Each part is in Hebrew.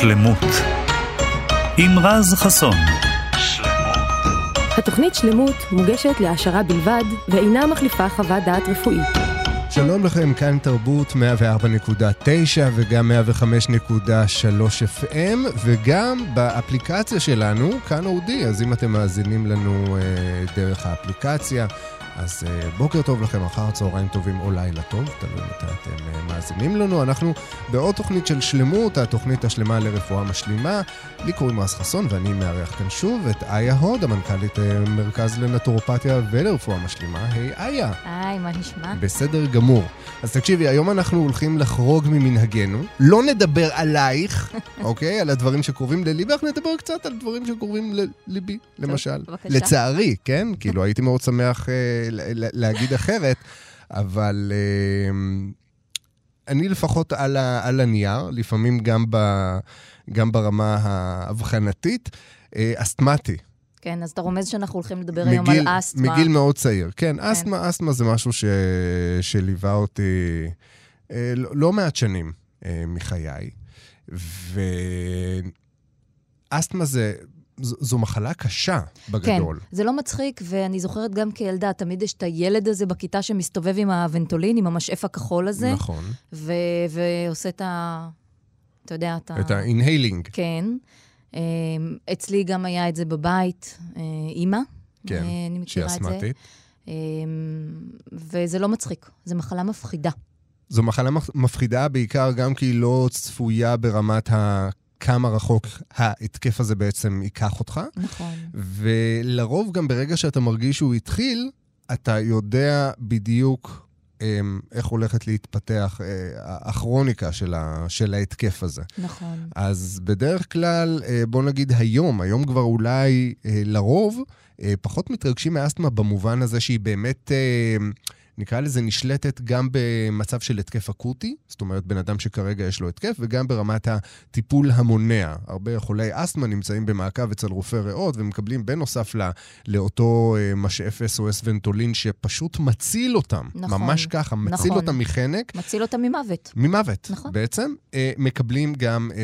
שלמות עם רז חסון. שלמות. התוכנית שלמות מוגשת להעשרה בלבד ואינה מחליפה חוות דעת רפואית. שלום לכם, כאן תרבות 104.9 וגם 105.3 FM וגם באפליקציה שלנו, כאן אודי, אז אם אתם מאזינים לנו אה, דרך האפליקציה, אז uh, בוקר טוב לכם, אחר צהריים טובים או לילה טוב, תלוי מתי אתם uh, מאזינים לנו. אנחנו בעוד תוכנית של שלמות, התוכנית השלמה לרפואה משלימה. לי קוראים רז חסון ואני מארח כאן שוב את איה הוד, המנכ"לית uh, מרכז לנטורופתיה ולרפואה משלימה. היי איה. היי, מה נשמע? בסדר גמור. אז תקשיבי, היום אנחנו הולכים לחרוג ממנהגנו. לא נדבר עלייך, אוקיי? על הדברים שקרובים לליבי, אך נדבר קצת על דברים שקרובים לליבי, למשל. בבקשה. לצערי, כן? כאילו, הייתי מאוד שמח... להגיד אחרת, אבל uh, אני לפחות על, ה, על הנייר, לפעמים גם, ב, גם ברמה האבחנתית, uh, אסתמטי. כן, אז אתה רומז שאנחנו הולכים לדבר מגיל, היום על אסתמה. מגיל מאוד צעיר, כן. כן. אסתמה, אסתמה זה משהו ש, שליווה אותי uh, לא, לא מעט שנים מחיי, ואסתמה זה... זו מחלה קשה, בגדול. כן, זה לא מצחיק, ואני זוכרת גם כילדה, תמיד יש את הילד הזה בכיתה שמסתובב עם האבנטולין, עם המשאף הכחול הזה. נכון. ו- ועושה את ה... אתה יודע, את ה... את ה-inhaling. כן. אמ, אצלי גם היה את זה בבית, אה, אימא. כן, אה, שהיא אסתמטית. אמ, וזה לא מצחיק, זו מחלה מפחידה. זו מחלה מפחידה בעיקר גם כי היא לא צפויה ברמת ה... כמה רחוק ההתקף הזה בעצם ייקח אותך. נכון. ולרוב גם ברגע שאתה מרגיש שהוא התחיל, אתה יודע בדיוק אמ, איך הולכת להתפתח אה, הכרוניקה של, ה, של ההתקף הזה. נכון. אז בדרך כלל, אה, בוא נגיד היום, היום כבר אולי אה, לרוב, פחות מתרגשים מאסתמה במובן הזה שהיא באמת... נקרא לזה, נשלטת גם במצב של התקף אקוטי, זאת אומרת, בן אדם שכרגע יש לו התקף, וגם ברמת הטיפול המונע. הרבה חולי אסתמה נמצאים במעקב אצל רופא ריאות ומקבלים בנוסף לא, לאותו אה, משאף SOS ונטולין שפשוט מציל אותם. נכון. ממש ככה, מציל נכון. אותם מחנק. מציל אותם ממוות. ממוות, נכון. בעצם. אה, מקבלים גם אה, אה,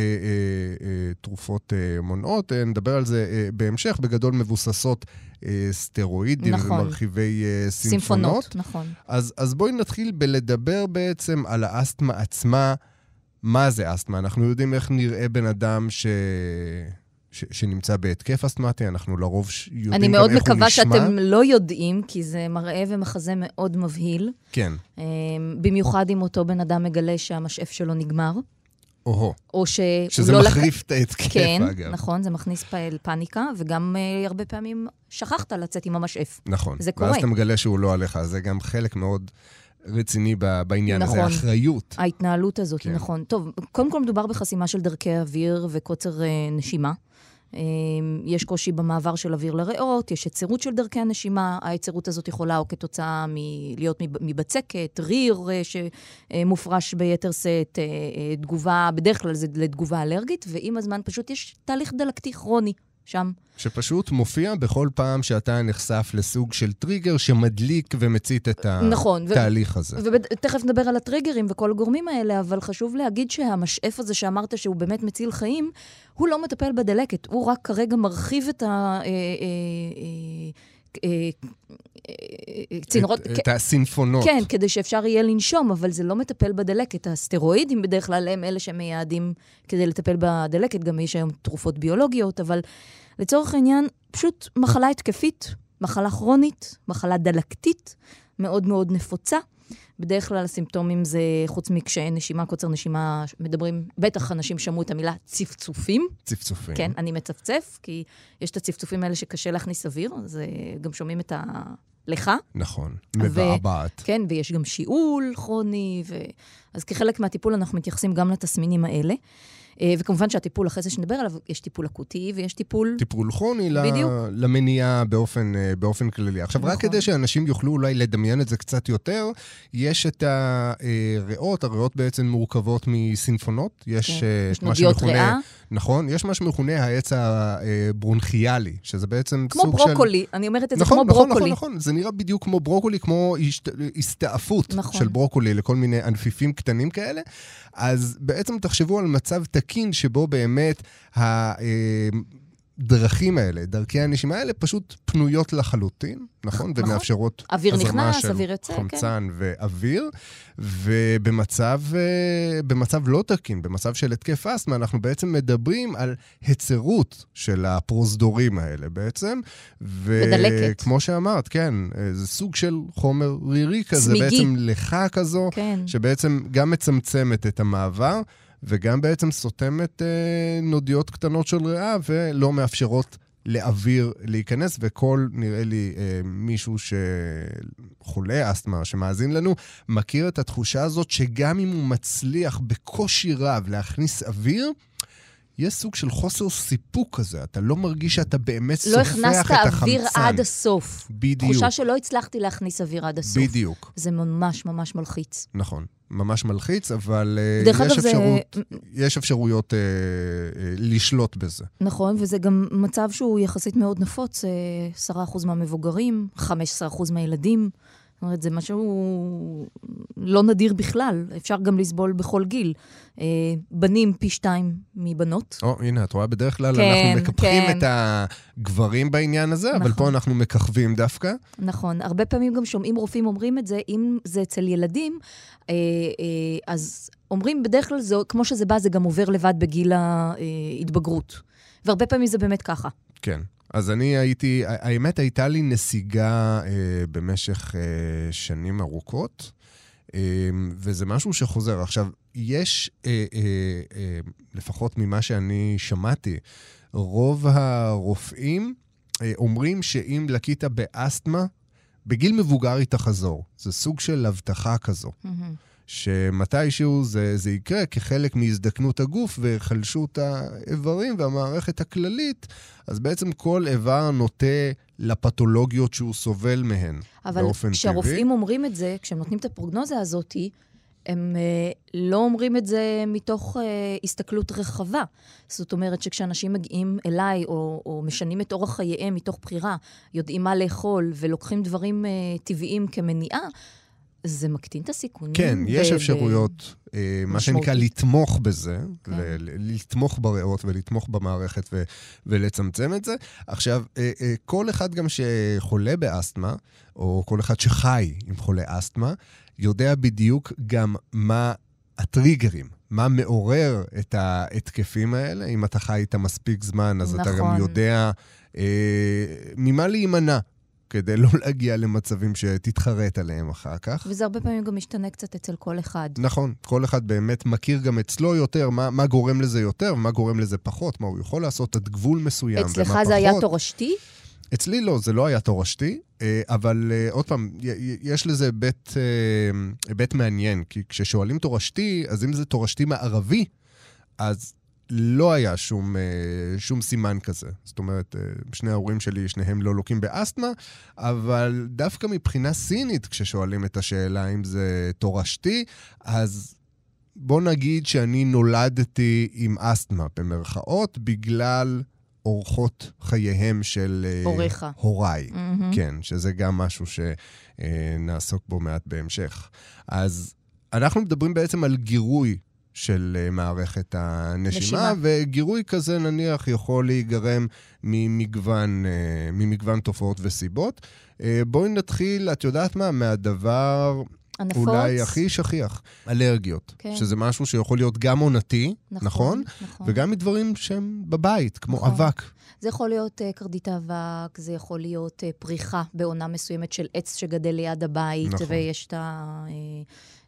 אה, תרופות אה, מונעות, נדבר על זה אה, בהמשך, בגדול מבוססות אה, סטרואידים נכון. ומרחיבי אה, סימפונות. סימפונות, נכון. אז, אז בואי נתחיל בלדבר בעצם על האסתמה עצמה. מה זה אסתמה? אנחנו יודעים איך נראה בן אדם ש... ש... שנמצא בהתקף אסתמטי, אנחנו לרוב יודעים גם איך הוא נשמע. אני מאוד מקווה שאתם לא יודעים, כי זה מראה ומחזה מאוד מבהיל. כן. במיוחד אם אותו בן אדם מגלה שהמשאף שלו נגמר. או-הו. או ש... שזה לא מחריף לק... את ההתקף, כן, אגב. כן, נכון, זה מכניס פאניקה, וגם uh, הרבה פעמים שכחת לצאת עם המשאף. נכון. זה קורה. ואז אתה מגלה שהוא לא עליך, זה גם חלק מאוד רציני בעניין נכון. הזה, האחריות. ההתנהלות הזאת, כן. נכון. טוב, קודם כל מדובר בחסימה של דרכי אוויר וקוצר uh, נשימה. Um, יש קושי במעבר של אוויר לריאות, יש היצרות של דרכי הנשימה, ההיצרות הזאת יכולה או כתוצאה מלהיות מבצקת, ריר uh, שמופרש ביתר שאת, uh, uh, תגובה, בדרך כלל זה לתגובה אלרגית, ועם הזמן פשוט יש תהליך דלקתי כרוני שם. שפשוט מופיע בכל פעם שאתה נחשף לסוג של טריגר שמדליק ומצית את נכון, התהליך הזה. ותכף נדבר על הטריגרים וכל הגורמים האלה, אבל חשוב להגיד שהמשאף הזה שאמרת שהוא באמת מציל חיים, הוא לא מטפל בדלקת, הוא רק כרגע מרחיב את ה... צינורות... את, את הסינפונות. כן, כדי שאפשר יהיה לנשום, אבל זה לא מטפל בדלקת. הסטרואידים בדרך כלל הם אלה שמייעדים כדי לטפל בדלקת, גם יש היום תרופות ביולוגיות, אבל לצורך העניין, פשוט מחלה התקפית, מחלה כרונית, מחלה דלקתית, מאוד מאוד נפוצה. בדרך כלל הסימפטומים זה, חוץ מקשיי נשימה, קוצר נשימה, מדברים, בטח אנשים שמעו את המילה צפצופים. צפצופים. כן, אני מצפצף, כי יש את הצפצופים האלה שקשה להכניס אוויר, אז גם שומעים את הלכה. נכון, מבעבעת. כן, ויש גם שיעול כרוני, ו... אז כחלק מהטיפול אנחנו מתייחסים גם לתסמינים האלה. וכמובן שהטיפול, אחרי זה שנדבר עליו, יש טיפול אקוטי ויש טיפול... טיפול כרוני למניעה באופן, באופן כללי. עכשיו, נכון. רק כדי שאנשים יוכלו אולי לדמיין את זה קצת יותר, יש את הריאות, הריאות בעצם מורכבות מסינפונות. יש, כן. יש נודיות ריאה. נכון, יש מה שמכונה העץ הברונכיאלי, שזה בעצם כמו סוג ברוקולי, של... אני אומרת את נכון, זה כמו נכון, ברוקולי. נכון, נכון, זה נראה בדיוק כמו ברוקולי, כמו השת... הסתעפות נכון. של ברוקולי לכל מיני ענפיפים קטנים. כאלה. אז בעצם תחשבו על מצב תקין שבו באמת ה... אה, הדרכים האלה, דרכי הנשימה האלה, פשוט פנויות לחלוטין, נכון? נכון. ומאפשרות אוויר הזרמה נכנס, של אוויר יוצא, כן. חמצן ואוויר. ובמצב אה, במצב לא תקין, במצב של התקף אסתמה, אנחנו בעצם מדברים על היצרות של הפרוזדורים האלה בעצם. ודלקת. וכמו שאמרת, כן, אה, זה סוג של חומר רירי כזה, צמיגי. בעצם לחה כזו, כן. שבעצם גם מצמצמת את המעבר. וגם בעצם סותמת אה, נודיות קטנות של ריאה ולא מאפשרות לאוויר להיכנס, וכל, נראה לי, אה, מישהו שחולה אסתמה, שמאזין לנו, מכיר את התחושה הזאת שגם אם הוא מצליח בקושי רב להכניס אוויר, יש סוג של חוסר סיפוק כזה, אתה לא מרגיש שאתה באמת לא סופח את הכנסת החמצן. אוויר עד הסוף. בדיוק, תחושה שלא הצלחתי להכניס אוויר עד הסוף. בדיוק, זה ממש ממש מלחיץ. נכון. ממש מלחיץ, אבל אה, יש, אגב, זה- אפשרות, יש אפשרויות אה, אה, לשלוט בזה. נכון, וזה גם מצב שהוא יחסית מאוד נפוץ, אה, 10% מהמבוגרים, 15% מהילדים. זאת אומרת, זה משהו לא נדיר בכלל, אפשר גם לסבול בכל גיל. אה, בנים פי שתיים מבנות. או, הנה, את רואה, בדרך כלל כן, אנחנו מקפחים כן. את הגברים בעניין הזה, אבל נכון. פה אנחנו מככבים דווקא. נכון, הרבה פעמים גם שומעים רופאים אומרים את זה, אם זה אצל ילדים, אה, אה, אז אומרים בדרך כלל, זה, כמו שזה בא, זה גם עובר לבד בגיל ההתבגרות. והרבה פעמים זה באמת ככה. כן. אז אני הייתי, האמת הייתה לי נסיגה אה, במשך אה, שנים ארוכות, אה, וזה משהו שחוזר. עכשיו, יש, אה, אה, אה, לפחות ממה שאני שמעתי, רוב הרופאים אה, אומרים שאם לקית באסתמה, בגיל מבוגר היא תחזור. זה סוג של הבטחה כזו. שמתישהו זה, זה יקרה כחלק מהזדקנות הגוף והיחלשות האיברים והמערכת הכללית, אז בעצם כל איבר נוטה לפתולוגיות שהוא סובל מהן אבל באופן כשהרופאים טבעי. אומרים את זה, כשהם נותנים את הפרוגנוזה הזאת, הם אה, לא אומרים את זה מתוך אה, הסתכלות רחבה. זאת אומרת שכשאנשים מגיעים אליי, או, או משנים את אורח חייהם מתוך בחירה, יודעים מה לאכול ולוקחים דברים אה, טבעיים כמניעה, זה מקטין את הסיכונים. כן, יש אפשרויות, מה שנקרא. לתמוך בזה, כן. לתמוך בריאות ולתמוך במערכת ו- ולצמצם את זה. עכשיו, כל אחד גם שחולה באסתמה, או כל אחד שחי עם חולה אסתמה, יודע בדיוק גם מה הטריגרים, מה מעורר את ההתקפים האלה. אם אתה חי איתם מספיק זמן, אז אתה גם נכון. יודע אה, ממה להימנע. כדי לא להגיע למצבים שתתחרט עליהם אחר כך. וזה הרבה פעמים גם משתנה קצת אצל כל אחד. נכון, כל אחד באמת מכיר גם אצלו יותר, מה, מה גורם לזה יותר ומה גורם לזה פחות, מה הוא יכול לעשות עד גבול מסוים ומה פחות. אצלך זה היה תורשתי? אצלי לא, זה לא היה תורשתי, אה, אבל אה, עוד פעם, יש לזה היבט, אה, היבט מעניין, כי כששואלים תורשתי, אז אם זה תורשתי מערבי, אז לא היה שום, שום סימן כזה. זאת אומרת, שני ההורים שלי, שניהם לא לוקים באסתמה, אבל דווקא מבחינה סינית, כששואלים את השאלה אם זה תורשתי, אז בוא נגיד שאני נולדתי עם אסתמה, במרכאות, בגלל אורחות חייהם של אה, הוריך. הוריי. מהמם. כן, שזה גם משהו שנעסוק בו מעט בהמשך. אז אנחנו מדברים בעצם על גירוי של אה, מערכת הנשימה, נשימה. וגירוי כזה נניח יכול להיגרם ממגוון, אה, ממגוון תופעות וסיבות. אה, בואי נתחיל, את יודעת מה? מהדבר הנפוץ? אולי הכי שכיח, אלרגיות. כן. שזה משהו שיכול להיות גם עונתי, נכון? נכון. וגם מדברים שהם בבית, כמו נכון. אבק. זה יכול להיות uh, קרדית אבק, זה יכול להיות uh, פריחה בעונה מסוימת של עץ שגדל ליד הבית, נכון. ויש את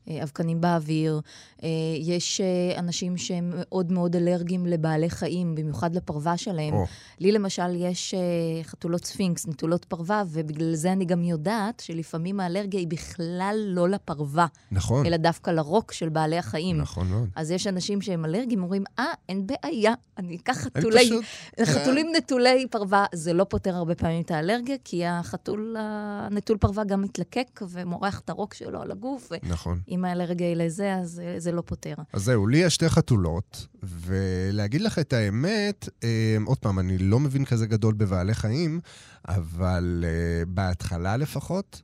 האבקנים באוויר. Uh, יש uh, אנשים שהם מאוד מאוד אלרגיים לבעלי חיים, במיוחד לפרווה שלהם. או, לי למשל יש חתולות ספינקס, נטולות פרווה, ובגלל זה אני גם יודעת שלפעמים האלרגיה היא בכלל לא לפרווה, נכון, אלא דווקא לרוק של בעלי החיים. נכון מאוד. אז יש אנשים שהם אלרגיים, אומרים, אה, אין בעיה, אני אקח חתולי... פשוט- חתולים נטולי פרווה, זה לא פותר הרבה פעמים את האלרגיה, כי החתול הנטול פרווה גם מתלקק ומורח את הרוק שלו על הגוף, נכון. ואם האלרגיה היא לזה, אז זה, זה לא פותר. אז זהו, לי יש שתי חתולות, ולהגיד לך את האמת, אה, עוד פעם, אני לא מבין כזה גדול בבעלי חיים, אבל אה, בהתחלה לפחות,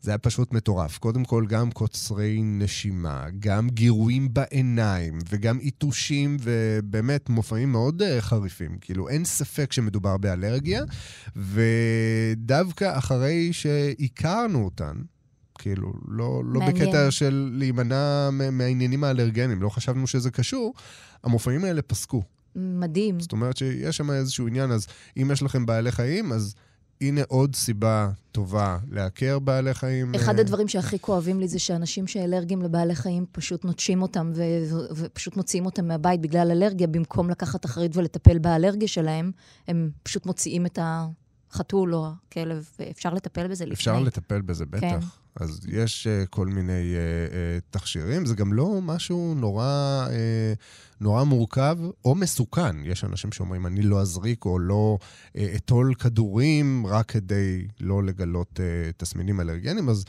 זה היה פשוט מטורף. קודם כל, גם קוצרי נשימה, גם גירויים בעיניים, וגם יתושים, ובאמת מופעים מאוד uh, חריפים. כאילו, אין ספק שמדובר באלרגיה, ודווקא אחרי שהכרנו אותן, כאילו, לא, לא בקטע של להימנע מהעניינים האלרגניים, לא חשבנו שזה קשור, המופעים האלה פסקו. מדהים. זאת אומרת שיש שם איזשהו עניין, אז אם יש לכם בעלי חיים, אז הנה עוד סיבה טובה לעקר בעלי חיים. אחד הדברים שהכי כואבים לי זה שאנשים שאלרגיים לבעלי חיים פשוט נוטשים אותם ו- ו- ופשוט מוציאים אותם מהבית בגלל אלרגיה, במקום לקחת אחריות ולטפל באלרגיה שלהם, הם פשוט מוציאים את החתול או הכלב, ואפשר לטפל בזה לפני. אפשר לטפל בזה, בטח. כן. אז יש uh, כל מיני uh, uh, תכשירים, זה גם לא משהו נורא, uh, נורא מורכב או מסוכן. יש אנשים שאומרים, אני לא אזריק או לא uh, אטול כדורים רק כדי לא לגלות uh, תסמינים אלרגניים, אז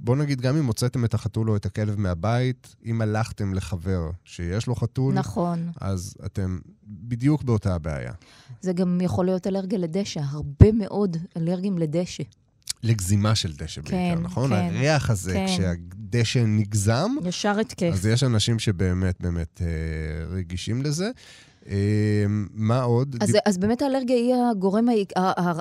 בואו נגיד, גם אם הוצאתם את החתול או את הכלב מהבית, אם הלכתם לחבר שיש לו חתול, נכון. אז אתם בדיוק באותה הבעיה. זה גם יכול להיות אלרגיה לדשא, הרבה מאוד אלרגיים לדשא. לגזימה של דשא כן, בעיקר, נכון? כן, הריח הזה, כן. כשהדשא נגזם, ישר התקף. אז יש אנשים שבאמת באמת אה, רגישים לזה. אה, מה עוד? אז, דיפ... אז באמת האלרגיה היא הגורם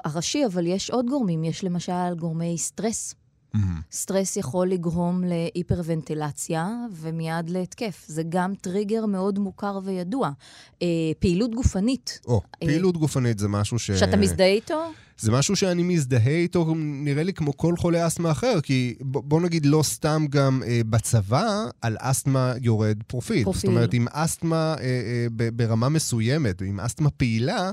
הראשי, אבל יש עוד גורמים. יש למשל גורמי סטרס. Mm-hmm. סטרס יכול לגרום להיפרוונטילציה ומיד להתקף. זה גם טריגר מאוד מוכר וידוע. אה, פעילות גופנית. או, אה, פעילות גופנית זה משהו ש... שאתה מזדהה איתו? זה משהו שאני מזדהה איתו, נראה לי כמו כל חולה אסתמה אחר, כי בוא נגיד לא סתם גם אה, בצבא, על אסתמה יורד פרופיל. פרופיל. זאת אומרת, עם אסתמה אה, אה, ברמה מסוימת, עם אסתמה פעילה,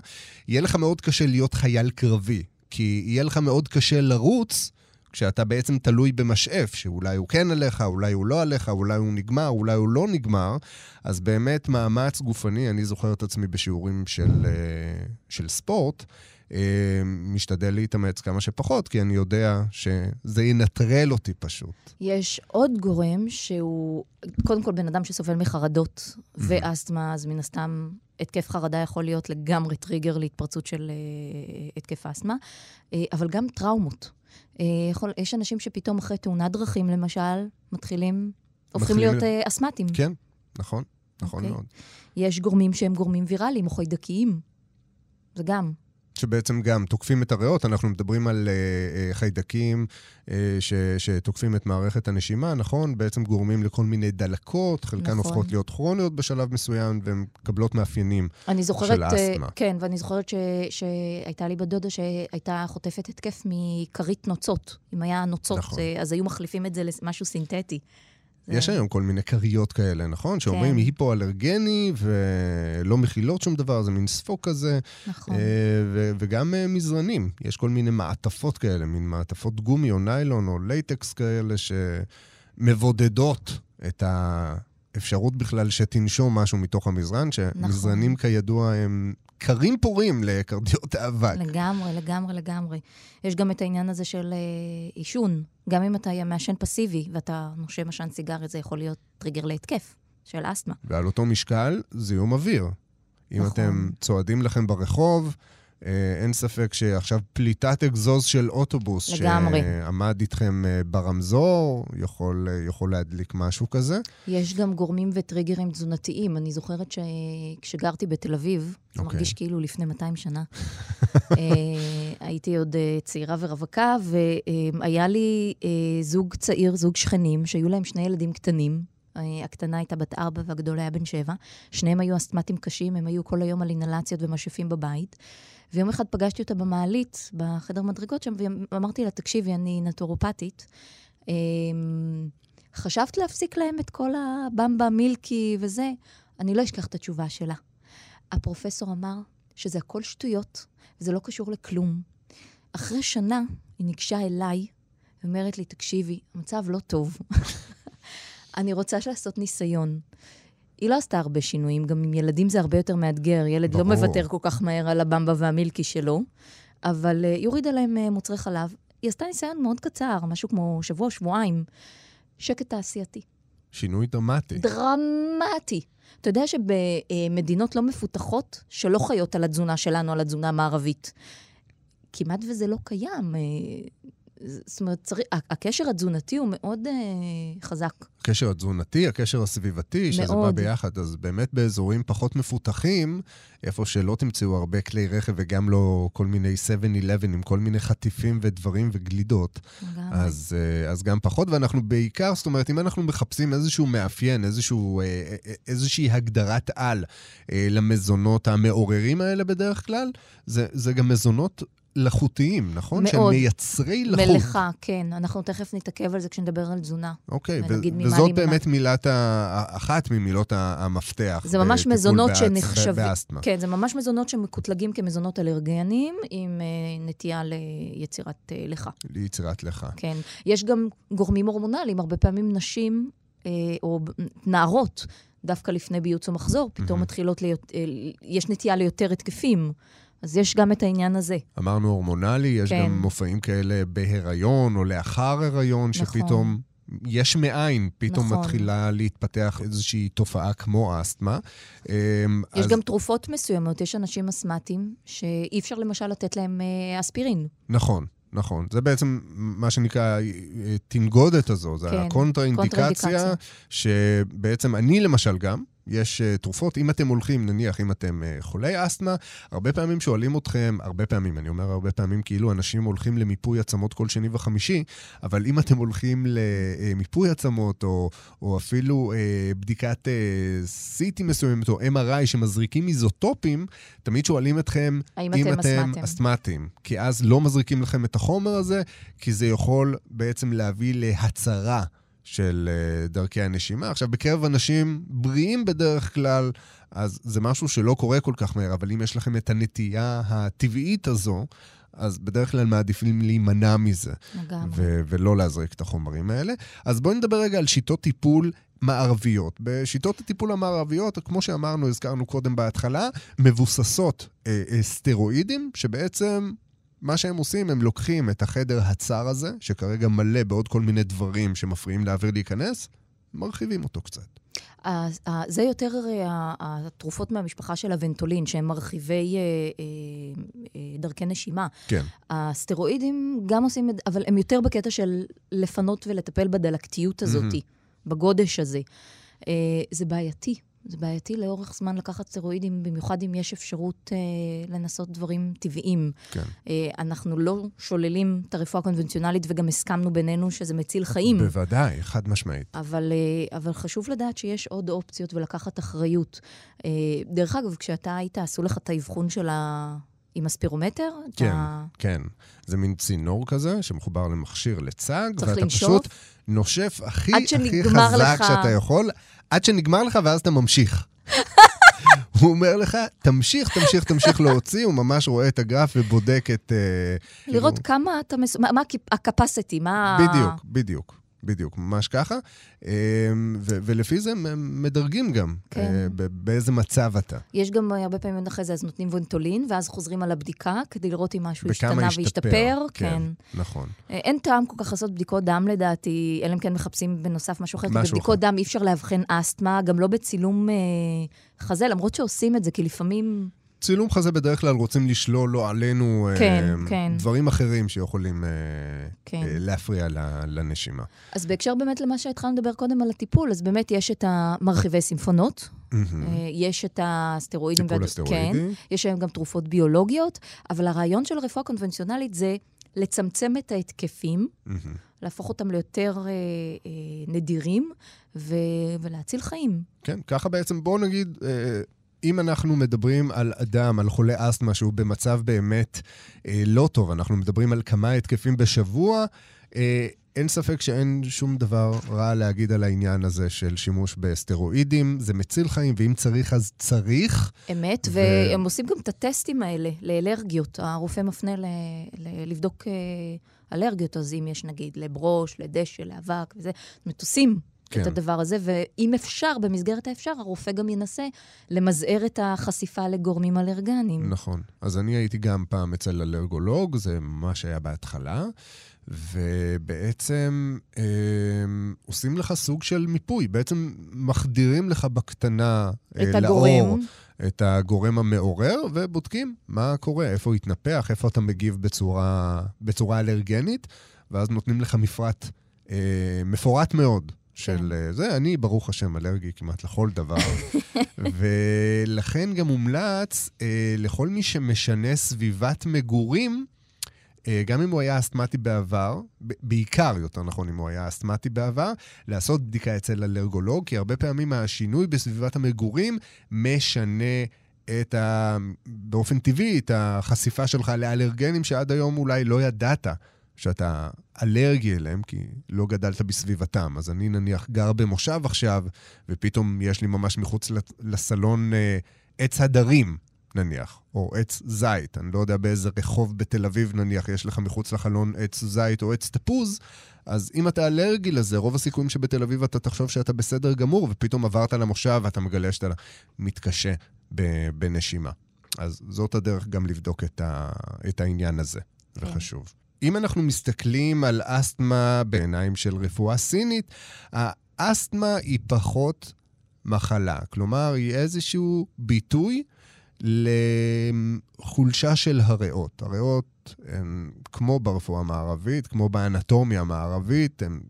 יהיה לך מאוד קשה להיות חייל קרבי. כי יהיה לך מאוד קשה לרוץ כשאתה בעצם תלוי במשאף, שאולי הוא כן עליך, אולי הוא לא עליך, אולי הוא נגמר, אולי הוא לא נגמר, אז באמת מאמץ גופני, אני זוכר את עצמי בשיעורים של, אה, של ספורט, אה, משתדל להתאמץ כמה שפחות, כי אני יודע שזה ינטרל אותי פשוט. יש עוד גורם שהוא, קודם כל בן אדם שסובל מחרדות ואסתמה, אז מן הסתם התקף חרדה יכול להיות לגמרי טריגר להתפרצות של uh, התקף אסתמה, אבל גם טראומות. Uh, יכול, יש אנשים שפתאום אחרי תאונת דרכים, למשל, מתחילים, הופכים להיות uh, אסתמטיים. כן, נכון, נכון okay. אוקיי. מאוד. יש גורמים שהם גורמים ויראליים או חיידקיים. זה גם. שבעצם גם תוקפים את הריאות, אנחנו מדברים על uh, uh, חיידקים uh, ש, שתוקפים את מערכת הנשימה, נכון? בעצם גורמים לכל מיני דלקות, חלקן נכון. הופכות להיות כרוניות בשלב מסוים, והן מקבלות מאפיינים זוכרת, של אסתמה. כן, ואני זוכרת ש, שהייתה לי בת דודה שהייתה חוטפת התקף מכרית נוצות. אם היה נוצות, נכון. אז היו מחליפים את זה למשהו סינתטי. יש היום כל מיני כריות כאלה, נכון? שאומרים כן. היפו-אלרגני ולא מכילות שום דבר, זה מין ספוג כזה. נכון. אה, ו- וגם אה, מזרנים, יש כל מיני מעטפות כאלה, מין מעטפות גומי או ניילון או לייטקס כאלה שמבודדות את האפשרות בכלל שתנשום משהו מתוך המזרן, נכון. שמזרנים נכון. כידוע הם קרים פורים לקרדיות האבק. לגמרי, לגמרי, לגמרי. יש גם את העניין הזה של אה, עישון. גם אם אתה מעשן פסיבי ואתה נושם עשן סיגריה, זה יכול להיות טריגר להתקף של אסתמה. ועל אותו משקל, זיהום אוויר. אם נכון. אתם צועדים לכם ברחוב, אין ספק שעכשיו פליטת אגזוז של אוטובוס, לגמרי. שעמד איתכם אה, ברמזור, יכול, אה, יכול להדליק משהו כזה. יש גם גורמים וטריגרים תזונתיים. אני זוכרת שכשגרתי בתל אביב, okay. אוקיי. מרגיש כאילו לפני 200 שנה, הייתי עוד צעירה ורווקה, והיה לי זוג צעיר, זוג שכנים, שהיו להם שני ילדים קטנים. הקטנה הייתה בת ארבע והגדול היה בן שבע. שניהם היו אסתמטים קשים, הם היו כל היום על אינהלציות ומשאפים בבית. ויום אחד פגשתי אותה במעלית, בחדר מדרגות שם, ואמרתי לה, תקשיבי, אני נטורופטית. אמ, חשבת להפסיק להם את כל הבמבה מילקי וזה? אני לא אשכח את התשובה שלה. הפרופסור אמר שזה הכל שטויות, וזה לא קשור לכלום. אחרי שנה היא ניגשה אליי ואומרת לי, תקשיבי, המצב לא טוב. אני רוצה לעשות ניסיון. היא לא עשתה הרבה שינויים, גם עם ילדים זה הרבה יותר מאתגר. ילד לא ברור. לא מוותר כל כך מהר על הבמבה והמילקי שלו, אבל uh, היא הורידה להם uh, מוצרי חלב. היא עשתה ניסיון מאוד קצר, משהו כמו שבוע, שבועיים. שקט תעשייתי. שינוי דרמטי. דרמטי. אתה יודע שבמדינות לא מפותחות, שלא חיות על התזונה שלנו, על התזונה המערבית, כמעט וזה לא קיים. אה, זאת אומרת, צריך, הקשר התזונתי הוא מאוד אה, חזק. הקשר התזונתי, הקשר הסביבתי, שזה מאוד. בא ביחד. אז באמת באזורים פחות מפותחים, איפה שלא תמצאו הרבה כלי רכב וגם לא כל מיני 7-11 עם כל מיני חטיפים ודברים וגלידות. אז, אה, אז גם פחות. ואנחנו בעיקר, זאת אומרת, אם אנחנו מחפשים איזשהו מאפיין, איזשהו, אה, אה, איזושהי הגדרת על אה, למזונות המעוררים האלה בדרך כלל, זה, זה גם מזונות לחוטיים, נכון? שהם מאוד. מייצרי לחות. מלאכה, כן. אנחנו תכף נתעכב על זה כשנדבר על תזונה. אוקיי, ו- וזאת. באמת מילת ה... אחת ממילות המפתח. זה ממש מזונות שנחשבים... באסתמה. כן, זה ממש מזונות שמקוטלגים כמזונות אלרגניים, עם אה, נטייה ליצירת אה, לחה. ליצירת לך. כן. יש גם גורמים הורמונליים, הרבה פעמים נשים אה, או נערות, דווקא לפני ביוץ או מחזור, פתאום מהמם. מתחילות להיות... אה, יש נטייה ליותר התקפים. אז יש גם את העניין הזה. אמרנו הורמונלי, יש כן. גם מופעים כאלה בהיריון או לאחר הריון, נכון. שפתאום... יש מאין, פתאום נכון. מתחילה להתפתח איזושהי תופעה כמו אסתמה. אמ, יש אז- גם תרופות מסוימות, יש אנשים אסתמטיים שאי אפשר למשל לתת להם אה, אספירין. נכון, נכון. זה בעצם מה שנקרא אה, תנגודת הזו, זה כן, הקונטראינדיקציה, קונטראינדיקציה. שבעצם אני למשל גם, יש uh, תרופות, אם אתם הולכים, נניח, אם אתם uh, חולי אסתמה, הרבה פעמים שואלים אתכם, הרבה פעמים, אני אומר הרבה פעמים, כאילו אנשים הולכים למיפוי עצמות כל שני וחמישי, אבל אם אתם הולכים למיפוי עצמות, או, או אפילו uh, בדיקת uh, CT מסוימת, או MRI שמזריקים איזוטופים, תמיד שואלים אתכם, האם אם אתם אתם? אסתמטיים. כי אז לא מזריקים לכם את החומר הזה, כי זה יכול בעצם להביא להצרה של אה, דרכי הנשימה. עכשיו, בקרב אנשים בריאים בדרך כלל, אז זה משהו שלא קורה כל כך מהר, אבל אם יש לכם את הנטייה הטבעית הזו, אז בדרך כלל מעדיפים להימנע מזה. ו- ולא להזריק את החומרים האלה. אז בואי נדבר רגע על שיטות טיפול מערביות. בשיטות הטיפול המערביות, כמו שאמרנו, הזכרנו קודם בהתחלה, מבוססות אה, אה, סטרואידים, שבעצם מה שהם עושים, הם לוקחים את החדר הצר הזה, שכרגע מלא בעוד כל מיני דברים שמפריעים לאוויר להיכנס, מרחיבים אותו קצת. אז, זה יותר אה, התרופות מהמשפחה של הוונטולין, שהם מרחיבי אה, אה, דרכי נשימה. כן. הסטרואידים גם עושים את זה, אבל הם יותר בקטע של לפנות ולטפל בדלקתיות הזאת, מהמם. בגודש הזה. זה בעייתי. זה בעייתי לאורך זמן לקחת סטרואידים, במיוחד אם יש אפשרות אה, לנסות דברים טבעיים. כן. אה, אנחנו לא שוללים את הרפואה הקונבנציונלית, וגם הסכמנו בינינו שזה מציל חיים. בוודאי, חד משמעית. אבל, אה, אבל חשוב לדעת שיש עוד אופציות ולקחת אחריות. אה, דרך אגב, כשאתה היית, עשו לך את האבחון של ה... עם הספירומטר? כן, אתה... כן. זה מין צינור כזה שמחובר למכשיר לצג, ואתה לנשוף? פשוט נושף הכי הכי חזק לך. שאתה יכול, עד שנגמר לך ואז אתה ממשיך. הוא אומר לך, תמשיך, תמשיך, תמשיך להוציא, הוא ממש רואה את הגרף ובודק את... אה, לראות כאילו- כמה אתה... מס... מה, מה ה-capacity, מה... בדיוק, בדיוק. בדיוק, ממש ככה. אה, ו- ולפי זה הם מדרגים גם, כן. אה, באיזה מצב אתה. יש גם אה, הרבה פעמים אחרי זה, אז נותנים וונטולין, ואז חוזרים על הבדיקה כדי לראות אם משהו השתנה השתפר. והשתפר. כן. נכון. אה, אין טעם כל כך לעשות בדיקות דם לדעתי, אלא אם כן מחפשים בנוסף משהו אחר. כי בבדיקות. דם אי אפשר לאבחן אסתמה, גם לא בצילום אה, חזה, למרות שעושים את זה, כי לפעמים... צילום חזה בדרך כלל רוצים לשלול לא עלינו אה, כן, כן. דברים אחרים שיכולים אה, כן. אה, להפריע לנשימה. אז בהקשר באמת למה שהתחלנו לדבר קודם על הטיפול, אז באמת יש את המרחיבי סימפונות. אה, יש את הסטרואידים. טיפול הסטרואידי. כן, יש היום גם תרופות ביולוגיות, אבל הרעיון של הרפואה הקונבנציונלית זה לצמצם את ההתקפים. להפוך אותם ליותר אה, אה, נדירים ו- ולהציל חיים. כן, ככה בעצם, בואו נגיד, אה, אם אנחנו מדברים על אדם, על חולה אסתמה, שהוא במצב באמת אה, לא טוב, אנחנו מדברים על כמה התקפים בשבוע, אה, אין ספק שאין שום דבר רע להגיד על העניין הזה של שימוש בסטרואידים. זה מציל חיים, ואם צריך, אז צריך. אמת, ו- והם עושים גם את הטסטים האלה לאלרגיות. הרופא מפנה ל- ל- לבדוק אה, אלרגיות, אז אם יש נגיד לברוש, לדשא, לאבק וזה, מטוסים. כן. את הדבר הזה, ואם אפשר, במסגרת האפשר, הרופא גם ינסה למזער את החשיפה לגורמים אלרגניים. נכון. אז אני הייתי גם פעם אצל אלרגולוג, זה ממש היה בהתחלה, ובעצם אה, עושים לך סוג של מיפוי. בעצם מחדירים לך בקטנה אה, את לאור הגורם. את הגורם המעורר, ובודקים מה קורה, איפה הוא התנפח, איפה אתה מגיב בצורה, בצורה אלרגנית. ואז נותנים לך מפרט אה, מפורט מאוד. של כן. זה, אני ברוך השם אלרגי כמעט לכל דבר, ולכן גם מומלץ אה, לכל מי שמשנה סביבת מגורים, אה, גם אם הוא היה אסתמטי בעבר, בעיקר, יותר נכון, אם הוא היה אסתמטי בעבר, לעשות בדיקה אצל אלרגולוג, כי הרבה פעמים השינוי בסביבת המגורים משנה את ה... באופן טבעי, את החשיפה שלך לאלרגנים שעד היום אולי לא ידעת שאתה אלרגי אליהם, כי לא גדלת בסביבתם. אז אני נניח גר במושב עכשיו, ופתאום יש לי ממש מחוץ לסלון אה, עץ הדרים, נניח, או עץ זית. אני לא יודע באיזה רחוב בתל אביב, נניח, יש לך מחוץ לחלון עץ זית או עץ תפוז, אז אם אתה אלרגי לזה, רוב הסיכויים שבתל אביב אתה תחשוב שאתה בסדר גמור, ופתאום עברת למושב ואתה מגלה שאתה מתקשה בנשימה. אז זאת הדרך גם לבדוק את, ה, את העניין הזה, זה כן. חשוב. אם אנחנו מסתכלים על אסתמה בעיניים של רפואה סינית, האסתמה היא פחות מחלה. כלומר, היא איזשהו ביטוי לחולשה של הריאות. הריאות הן כמו ברפואה המערבית, כמו באנטומיה המערבית, הן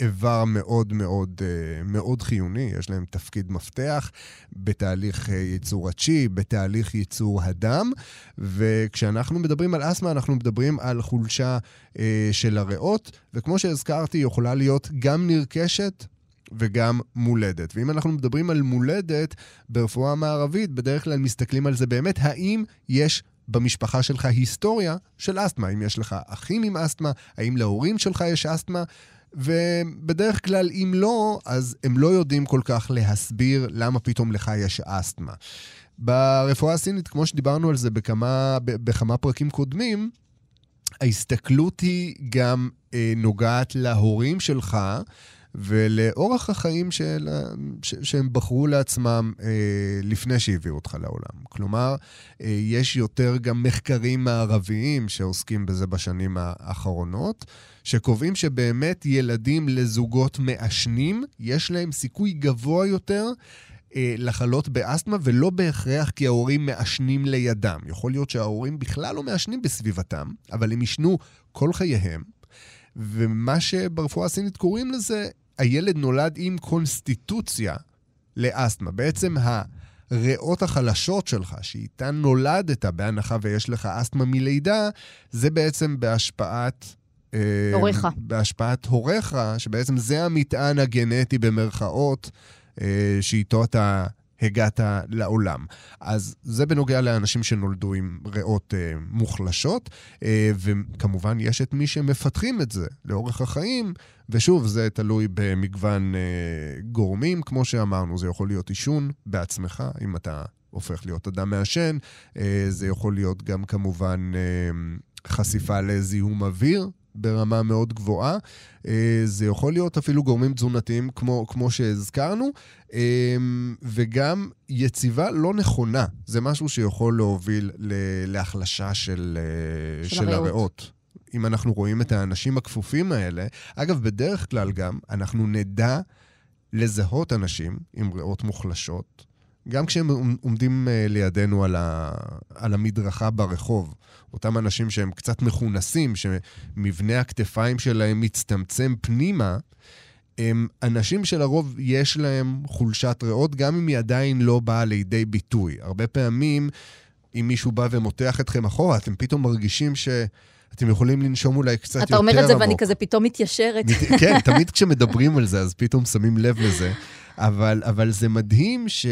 איבר מאוד מאוד אה, מאוד חיוני, יש להם תפקיד מפתח בתהליך אה, ייצור הצ'י, בתהליך ייצור הדם, וכשאנחנו מדברים על אסתמה, אנחנו מדברים על חולשה אה, של הריאות, וכמו שהזכרתי, יכולה להיות גם נרכשת וגם מולדת. ואם אנחנו מדברים על מולדת, ברפואה המערבית, בדרך כלל מסתכלים על זה באמת, האם יש במשפחה שלך היסטוריה של אסתמה? האם יש לך אחים עם אסתמה? האם להורים שלך יש אסתמה? ובדרך כלל, אם לא, אז הם לא יודעים כל כך להסביר למה פתאום לך יש אסתמה. ברפואה הסינית, כמו שדיברנו על זה בכמה, בכמה פרקים קודמים, ההסתכלות היא גם אה, נוגעת להורים שלך, ולאורח החיים של, ש, שהם בחרו לעצמם אה, לפני שהביאו אותך לעולם. כלומר, אה, יש יותר גם מחקרים מערביים שעוסקים בזה בשנים האחרונות, שקובעים שבאמת ילדים לזוגות מעשנים, יש להם סיכוי גבוה יותר אה, לחלות באסתמה, ולא בהכרח כי ההורים מעשנים לידם. יכול להיות שההורים בכלל לא מעשנים בסביבתם, אבל הם ישנו כל חייהם. ומה שברפואה הסינית קוראים לזה, הילד נולד עם קונסטיטוציה לאסתמה. בעצם הריאות החלשות שלך, שאיתן נולדת, בהנחה ויש לך אסתמה מלידה, זה בעצם בהשפעת... אה, הוריך. בהשפעת הוריך, שבעצם זה המטען הגנטי במרכאות, אה, שאיתו אתה הגעת לעולם. אז זה בנוגע לאנשים שנולדו עם ריאות אה, מוחלשות, אה, וכמובן יש את מי שמפתחים את זה לאורך החיים, ושוב, זה תלוי במגוון אה, גורמים, כמו שאמרנו, זה יכול להיות עישון בעצמך, אם אתה הופך להיות אדם מעשן, אה, זה יכול להיות גם כמובן אה, חשיפה לזיהום אוויר, ברמה מאוד גבוהה. אה, זה יכול להיות אפילו גורמים תזונתיים, כמו, כמו שהזכרנו, אה, וגם יציבה לא נכונה. זה משהו שיכול להוביל להחלשה של, אה, של, של הריאות. הריאות. אם אנחנו רואים את האנשים הכפופים האלה, אגב, בדרך כלל גם אנחנו נדע לזהות אנשים עם ריאות מוחלשות, גם כשהם עומדים לידינו על, ה, על המדרכה ברחוב. אותם אנשים שהם קצת מכונסים, שמבנה הכתפיים שלהם מצטמצם פנימה, הם אנשים שלרוב יש להם חולשת ריאות, גם אם היא עדיין לא באה לידי ביטוי. הרבה פעמים, אם מישהו בא ומותח אתכם אחורה, אתם פתאום מרגישים ש... אתם יכולים לנשום אולי קצת יותר עמוק. אתה אומר את זה ואני כזה פתאום מתיישרת. כן, תמיד כשמדברים על זה, אז פתאום שמים לב לזה. אבל, אבל זה מדהים ש...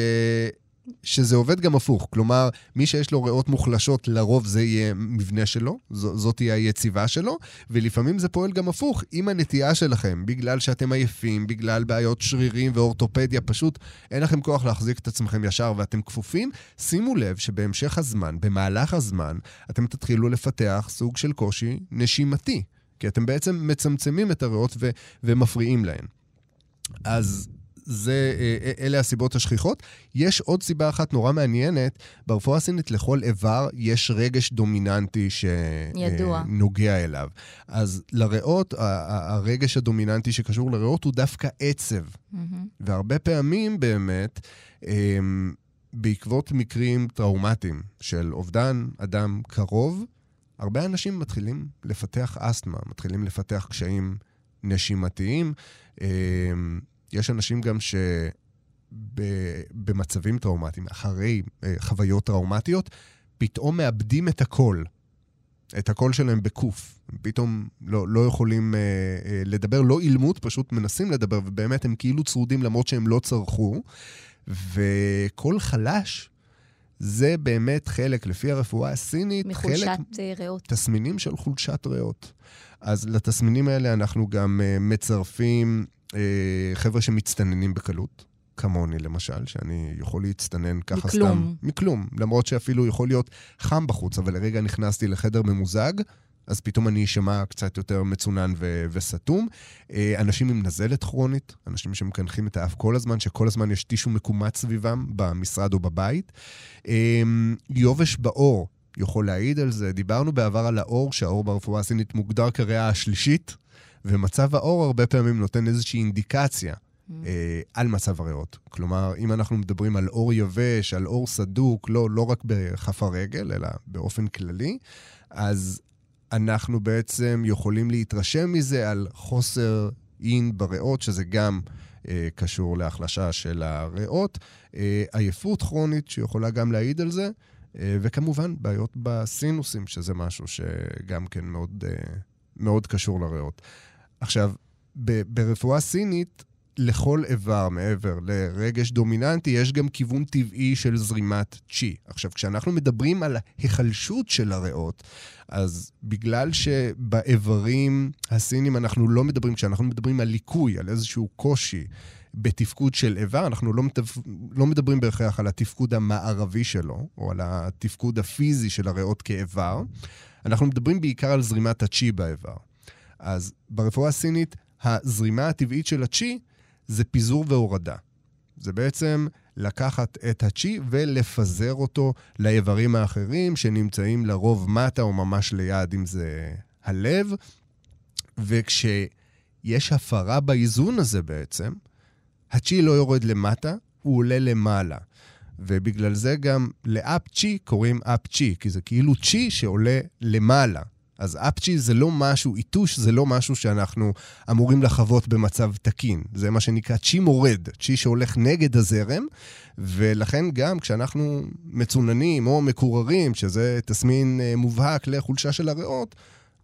שזה עובד גם הפוך. כלומר, מי שיש לו ריאות מוחלשות, לרוב זה יהיה מבנה שלו, ז- זאת תהיה היציבה שלו, ולפעמים זה פועל גם הפוך. אם הנטייה שלכם, בגלל שאתם עייפים, בגלל בעיות שרירים ואורתופדיה, פשוט אין לכם כוח להחזיק את עצמכם ישר ואתם כפופים, שימו לב שבהמשך הזמן, במהלך הזמן, אתם תתחילו לפתח סוג של קושי נשימתי. כי אתם בעצם מצמצמים את הריאות ו- ומפריעים להן. אז זה, אה, אה, אלה הסיבות השכיחות. יש עוד סיבה אחת נורא מעניינת, ברפואה הסינית לכל איבר יש רגש דומיננטי שנוגע אליו. אז לריאות, הרגש הדומיננטי שקשור לריאות הוא דווקא עצב. Mm-hmm. והרבה פעמים באמת, אמ, בעקבות מקרים טראומטיים של אובדן אדם קרוב, הרבה אנשים מתחילים לפתח אסתמה, מתחילים לפתח קשיים נשימתיים. יש אנשים גם ש... במצבים טראומטיים, אחרי חוויות טראומטיות, פתאום מאבדים את הקול. את הקול שלהם בקוף. פתאום לא, לא יכולים אה, אה, לדבר, לא אילמות, פשוט מנסים לדבר, ובאמת הם כאילו צרודים למרות שהם לא צרחו. וקול חלש, זה באמת חלק, לפי הרפואה הסינית, מחולשת חלק... מחולשת אה, ריאות. תסמינים של חולשת ריאות. אז לתסמינים האלה אנחנו גם uh, מצרפים חבר'ה שמצטננים בקלות. כמוני למשל, שאני יכול להצטנן ככה מכלום. סתם. מכלום. למרות שאפילו יכול להיות חם בחוץ, אבל לרגע נכנסתי לחדר ממוזג, אז פתאום אני אשמע קצת יותר מצונן ו- וסתום. אה, אנשים עם נזלת כרונית, אנשים שמקנחים את האף כל הזמן, שכל הזמן יש טישו מקומץ סביבם במשרד או בבית. אה, יובש בעור יכול להעיד על זה. דיברנו בעבר על האור, שהאור ברפואה הסינית מוגדר כריאה השלישית, ומצב האור הרבה פעמים נותן איזושהי אינדיקציה. אה, על מצב הריאות. כלומר, אם אנחנו מדברים על אור יבש, על אור סדוק, לא, לא רק בכף הרגל, אלא באופן כללי, אז אנחנו בעצם יכולים להתרשם מזה על חוסר אין בריאות, שזה גם אה, קשור להחלשה של הריאות, אה, עייפות כרונית שיכולה גם להעיד על זה, אה, וכמובן בעיות בסינוסים, שזה משהו שגם כן מאוד, מאוד קשור לריאות. עכשיו, ברפואה סינית, לכל איבר מעבר לרגש דומיננטי, יש גם כיוון טבעי של זרימת צ'י. עכשיו, כשאנחנו מדברים על ההיחלשות של הריאות, אז בגלל שבאיברים הסינים אנחנו לא מדברים, כשאנחנו מדברים על ליקוי, על איזשהו קושי בתפקוד של איבר, אנחנו לא, מתפ... לא מדברים בהכרח על התפקוד המערבי שלו, או על התפקוד הפיזי של הריאות כאיבר, אנחנו מדברים בעיקר על זרימת הצ'י באיבר. אז ברפואה הסינית, הזרימה הטבעית של הצ'י זה פיזור והורדה. זה בעצם לקחת את הצ'י ולפזר אותו לאיברים האחרים שנמצאים לרוב מטה או ממש ליד, אם זה הלב. וכשיש הפרה באיזון הזה בעצם, הצ'י לא יורד למטה, הוא עולה למעלה. ובגלל זה גם לאפ צ'י קוראים אפ צ'י, כי זה כאילו צ'י שעולה למעלה. אז אפצ'י זה לא משהו, איתוש זה לא משהו שאנחנו אמורים לחוות במצב תקין. זה מה שנקרא צ'י מורד, צ'י שהולך נגד הזרם, ולכן גם כשאנחנו מצוננים או מקוררים, שזה תסמין אה, מובהק לחולשה של הריאות,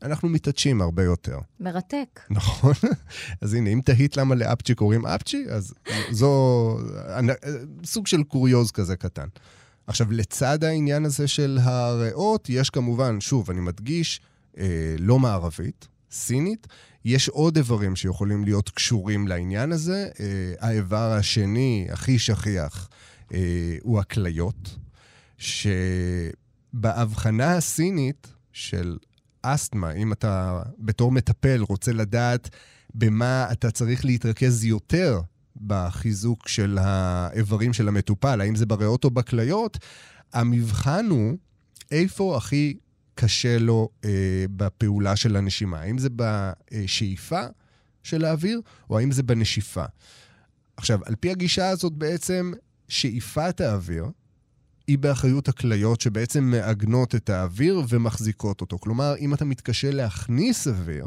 אנחנו מתעדשים הרבה יותר. מרתק. נכון. אז הנה, אם תהית למה לאפצ'י קוראים אפצ'י, אז זו אה, סוג של קוריוז כזה קטן. עכשיו, לצד העניין הזה של הריאות, יש כמובן, שוב, אני מדגיש, אה, לא מערבית, סינית. יש עוד איברים שיכולים להיות קשורים לעניין הזה. אה, האיבר השני, הכי שכיח, אה, הוא הכליות, שבהבחנה הסינית של אסתמה, אם אתה בתור מטפל רוצה לדעת במה אתה צריך להתרכז יותר בחיזוק של האיברים של המטופל, האם זה בריאות או בכליות, המבחן הוא איפה הכי קשה לו אה, בפעולה של הנשימה. האם זה בשאיפה של האוויר, או האם זה בנשיפה. עכשיו, על פי הגישה הזאת בעצם, שאיפת האוויר היא באחריות הכליות שבעצם מעגנות את האוויר ומחזיקות אותו. כלומר, אם אתה מתקשה להכניס אוויר,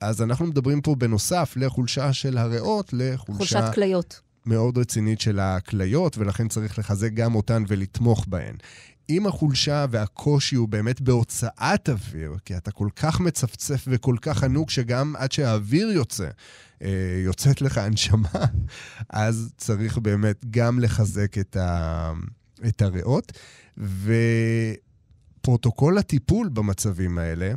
אז אנחנו מדברים פה בנוסף לחולשה של הריאות, לחולשה... חולשת כליות. מאוד רצינית של הכליות, ולכן צריך לחזק גם אותן ולתמוך בהן. אם החולשה והקושי הוא באמת בהוצאת אוויר, כי אתה כל כך מצפצף וכל כך ענוג שגם עד שהאוויר יוצא, אה, יוצאת לך הנשמה, אז צריך באמת גם לחזק את, ה, את הריאות. ופרוטוקול הטיפול במצבים האלה,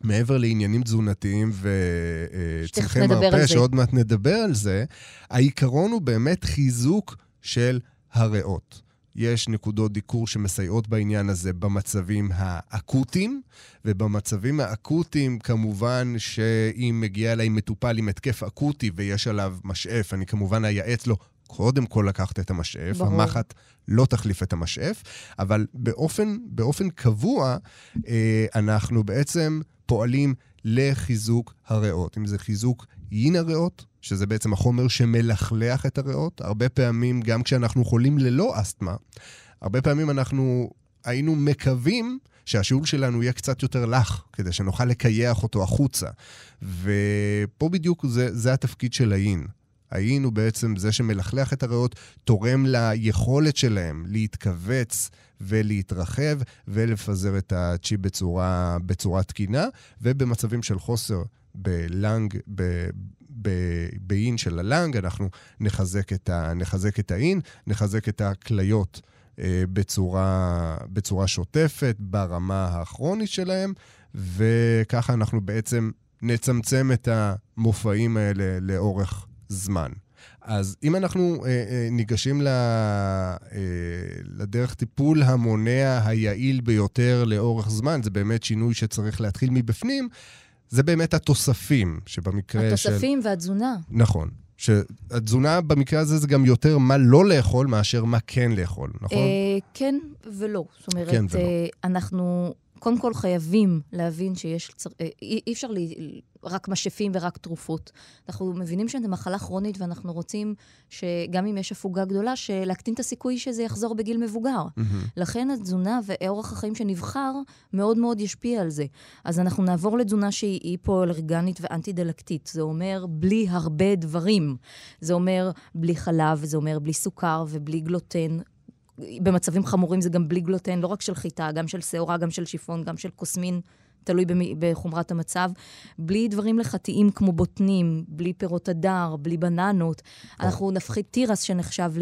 מעבר לעניינים תזונתיים וצמחי מרפא, שעוד מעט נדבר על זה, העיקרון הוא באמת חיזוק של הריאות. יש נקודות דיקור שמסייעות בעניין הזה במצבים האקוטיים, ובמצבים האקוטיים, כמובן שאם מגיע אליי מטופל עם התקף אקוטי ויש עליו משאף, אני כמובן אייעץ לו קודם כל לקחת את המשאף, ברור. המחט לא תחליף את המשאף, אבל באופן, באופן קבוע אה, אנחנו בעצם פועלים לחיזוק הריאות. אם זה חיזוק יין הריאות, שזה בעצם החומר שמלכלח את הריאות. הרבה פעמים, גם כשאנחנו חולים ללא אסתמה, הרבה פעמים אנחנו היינו מקווים שהשיעול שלנו יהיה קצת יותר לח, כדי שנוכל לקייח אותו החוצה. ופה בדיוק זה, זה התפקיד של האין. האין הוא בעצם זה שמלכלך את הריאות, תורם ליכולת שלהם להתכווץ ולהתרחב ולפזר את הצ'י בצורה, בצורה תקינה, ובמצבים של חוסר בלנג, ב, באין של הלנג, אנחנו נחזק את, ה, נחזק את האין, נחזק את הכליות אה, בצורה, בצורה שוטפת, ברמה הכרונית שלהם, וככה אנחנו בעצם נצמצם את המופעים האלה לאורך זמן. אז אם אנחנו אה, אה, ניגשים ל, אה, לדרך טיפול המונע היעיל ביותר לאורך זמן, זה באמת שינוי שצריך להתחיל מבפנים, זה באמת התוספים, שבמקרה התוספים של... התוספים והתזונה. נכון. שהתזונה במקרה הזה זה גם יותר מה לא לאכול מאשר מה כן לאכול, נכון? אה, כן ולא. זאת אומרת, כן ולא. אה, אנחנו קודם כל חייבים להבין שיש, צר... אה, אי, אי אפשר לי, רק משאפים ורק תרופות. אנחנו מבינים שזו מחלה כרונית ואנחנו רוצים שגם אם יש הפוגה גדולה, להקטין את הסיכוי שזה יחזור בגיל מבוגר. Mm-hmm. לכן התזונה ואורח החיים שנבחר מאוד מאוד ישפיע על זה. אז אנחנו נעבור לתזונה שהיא היפואלרגנית ואנטי-דלקתית. זה אומר בלי הרבה דברים. זה אומר בלי חלב, זה אומר בלי סוכר ובלי גלוטן. במצבים חמורים זה גם בלי גלוטן, לא רק של חיטה, גם של שעורה, גם של שיפון, גם של קוסמין. תלוי בחומרת המצב, בלי דברים לחטאים כמו בוטנים, בלי פירות הדר, בלי בננות. או. אנחנו נפחית תירס שנחשב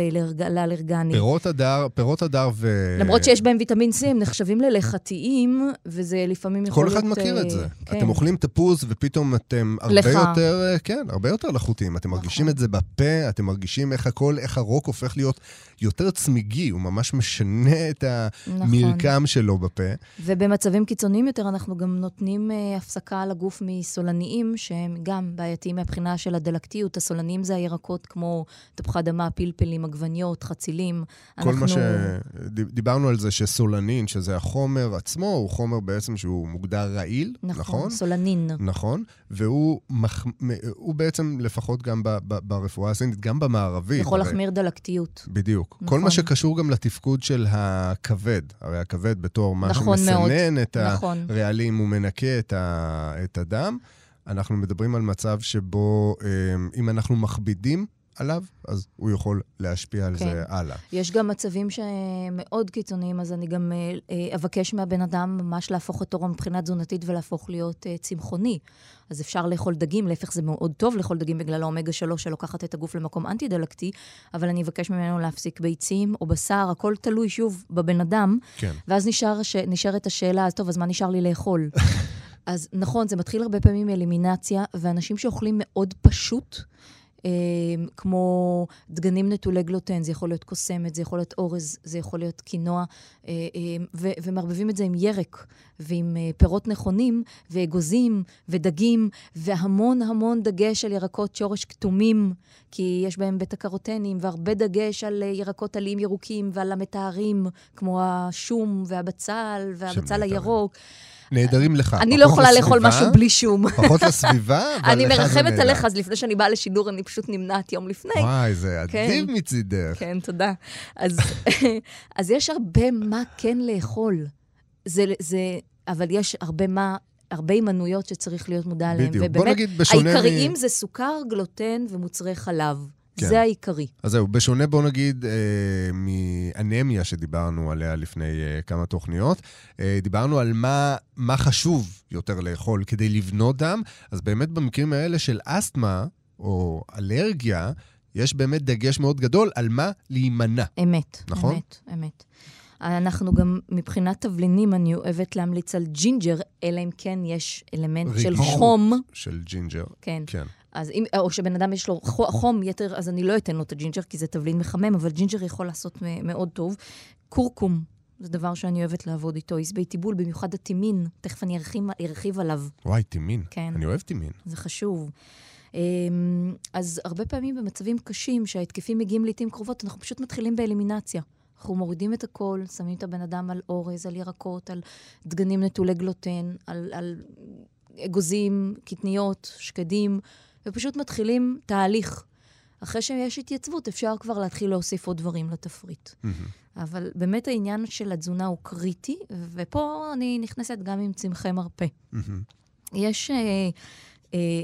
לאלרגני. פירות הדר, פירות הדר ו... למרות שיש בהם ויטמין C, הם נחשבים ללחטאים, וזה לפעמים יכול להיות... כל אחד מכיר את זה. אה, כן. אתם אוכלים תפוז ופתאום אתם הרבה לך. יותר, אה, כן, הרבה יותר לחוטים. אתם נכון. מרגישים את זה בפה, אתם מרגישים איך הכל, איך הרוק הופך להיות יותר צמיגי, הוא ממש משנה את המרקם נכון. שלו בפה. ובמצבים קיצוניים יותר אנחנו גם גם נותנים uh, הפסקה לגוף מסולניים, שהם גם בעייתיים מבחינה של הדלקתיות. הסולניים זה הירקות כמו תפוחי אדמה, פלפלים, עגבניות, חצילים. כל אנחנו... מה ש... דיברנו על זה שסולנין, שזה החומר עצמו, הוא חומר בעצם שהוא מוגדר רעיל, נכון? נכון, סולנין. נכון, והוא מח... בעצם, לפחות גם ב... ב... ברפואה הסינית, גם במערבית. יכול הרי... להחמיר דלקתיות. בדיוק. נכון. כל מה שקשור גם לתפקוד של הכבד, הרי הכבד בתור מה נכון שמסנן מאוד. את נכון. הרעלים, הוא מנקה את, ה, את הדם. אנחנו מדברים על מצב שבו אמ, אם אנחנו מכבידים עליו, אז הוא יכול להשפיע על כן. זה הלאה. יש גם מצבים שמאוד קיצוניים, אז אני גם אה, אבקש מהבן אדם ממש להפוך את אורו מבחינה תזונתית ולהפוך להיות uh, צמחוני. אז אפשר לאכול דגים, להפך זה מאוד טוב לאכול דגים בגלל האומגה 3 שלוקחת את הגוף למקום אנטי-דלקתי, אבל אני אבקש ממנו להפסיק ביצים או בשר, הכל תלוי שוב בבן אדם. כן. ואז נשאר, ש... נשארת השאלה, אז טוב, אז מה נשאר לי לאכול? אז נכון, זה מתחיל הרבה פעמים מאלימינציה, ואנשים שאוכלים מאוד פשוט, אה, כמו דגנים נטולי גלוטן, זה יכול להיות קוסמת, זה יכול להיות אורז, זה יכול להיות קינוע, אה, אה, ו- ומערבבים את זה עם ירק ועם אה, פירות נכונים, ואגוזים ודגים, והמון המון דגש על ירקות שורש כתומים, כי יש בהם בטה-קרוטנים, והרבה דגש על אה, ירקות עליים ירוקים ועל המטהרים, כמו השום והבצל והבצל הירוק. נהדרים לך. אני לא יכולה לאכול משהו בלי שום. פחות לסביבה, אבל לך זה נהדר. אני מרחמת עליך, אז לפני שאני באה לשידור, אני פשוט נמנעת יום לפני. וואי, זה כן. אדיב מצידך. כן, תודה. אז, אז יש הרבה מה כן לאכול. זה, זה, אבל יש הרבה מה הרבה הימנויות שצריך להיות מודע עליהן. בדיוק. בוא נגיד, בשונה... העיקריים מ... זה סוכר, גלוטן ומוצרי חלב. כן. זה העיקרי. אז זהו, בשונה, בוא נגיד, אה, מאנמיה שדיברנו עליה לפני אה, כמה תוכניות, אה, דיברנו על מה, מה חשוב יותר לאכול כדי לבנות דם, אז באמת במקרים האלה של אסתמה או אלרגיה, יש באמת דגש מאוד גדול על מה להימנע. אמת. נכון? אמת, אמת. אנחנו גם, מבחינת תבלינים, אני אוהבת להמליץ על ג'ינג'ר, אלא אם כן יש אלמנט של חום. של ג'ינג'ר. כן. כן. אז אם, או שבן אדם יש לו חום יתר, אז אני לא אתן לו את הג'ינג'ר, כי זה תבלין מחמם, אבל ג'ינג'ר יכול לעשות מאוד טוב. כורכום, זה דבר שאני אוהבת לעבוד איתו. עשבי תיבול, במיוחד הטימין, תכף אני ארחיב, ארחיב עליו. וואי, טימין. כן. אני אוהב טימין. זה חשוב. אמ, אז הרבה פעמים במצבים קשים, שההתקפים מגיעים לעיתים קרובות, אנחנו פשוט מתחילים באלימינציה. אנחנו מורידים את הכל, שמים את הבן אדם על אורז, על ירקות, על דגנים נטולי גלוטן, על, על אגוזים, קטניות, שקדים, ופשוט מתחילים תהליך. אחרי שיש התייצבות, אפשר כבר להתחיל להוסיף עוד דברים לתפריט. אבל באמת העניין של התזונה הוא קריטי, ופה אני נכנסת גם עם צמחי מרפא. יש... אה, אה,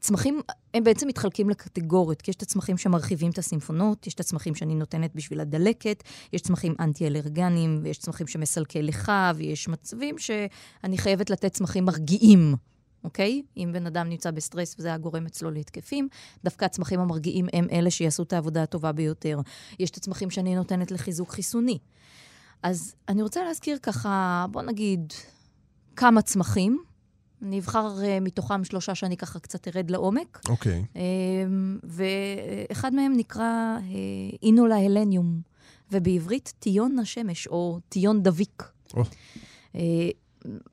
צמחים, הם בעצם מתחלקים לקטגוריות, כי יש את הצמחים שמרחיבים את הסימפונות, יש את הצמחים שאני נותנת בשביל הדלקת, יש צמחים אנטי-אלרגנים, ויש צמחים שמסלקי לך, ויש מצבים שאני חייבת לתת צמחים מרגיעים, אוקיי? אם בן אדם נמצא בסטרס וזה הגורם אצלו להתקפים, דווקא הצמחים המרגיעים הם אלה שיעשו את העבודה הטובה ביותר. יש את הצמחים שאני נותנת לחיזוק חיסוני. אז אני רוצה להזכיר ככה, בוא נגיד, כמה צמחים. אני אבחר uh, מתוכם שלושה שאני ככה קצת ארד לעומק. אוקיי. Okay. Uh, ואחד מהם נקרא uh, אינולה הלניום, ובעברית טיון השמש, או טיון דביק. Oh. Uh,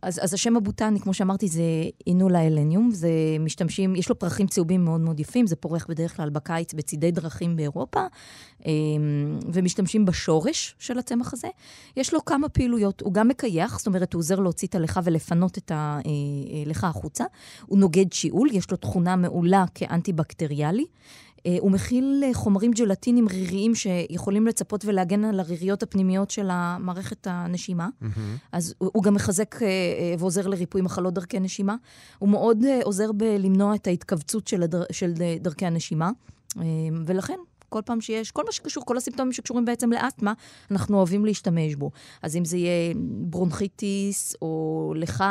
אז, אז השם הבוטני, כמו שאמרתי, זה אינולה אלניום. זה משתמשים, יש לו פרחים צהובים מאוד מאוד יפים, זה פורח בדרך כלל בקיץ בצידי דרכים באירופה, אמ, ומשתמשים בשורש של הצמח הזה. יש לו כמה פעילויות, הוא גם מקייח, זאת אומרת, הוא עוזר להוציא את הלכה ולפנות את הלכה החוצה. הוא נוגד שיעול, יש לו תכונה מעולה כאנטי-בקטריאלי. אה, הוא מכיל אה, חומרים ג'לטינים ריריים שיכולים לצפות ולהגן על הריריות הפנימיות של המערכת הנשימה. Mm-hmm. אז הוא גם מחזק אה, ועוזר לריפוי מחלות דרכי נשימה. הוא מאוד עוזר בלמנוע את ההתכווצות של, הדר... של דרכי הנשימה. ולכן כל פעם שיש, כל מה שקשור, כל הסימפטומים שקשורים בעצם לאסתמה, אנחנו אוהבים להשתמש בו. אז אם זה יהיה ברונכיטיס, או לך,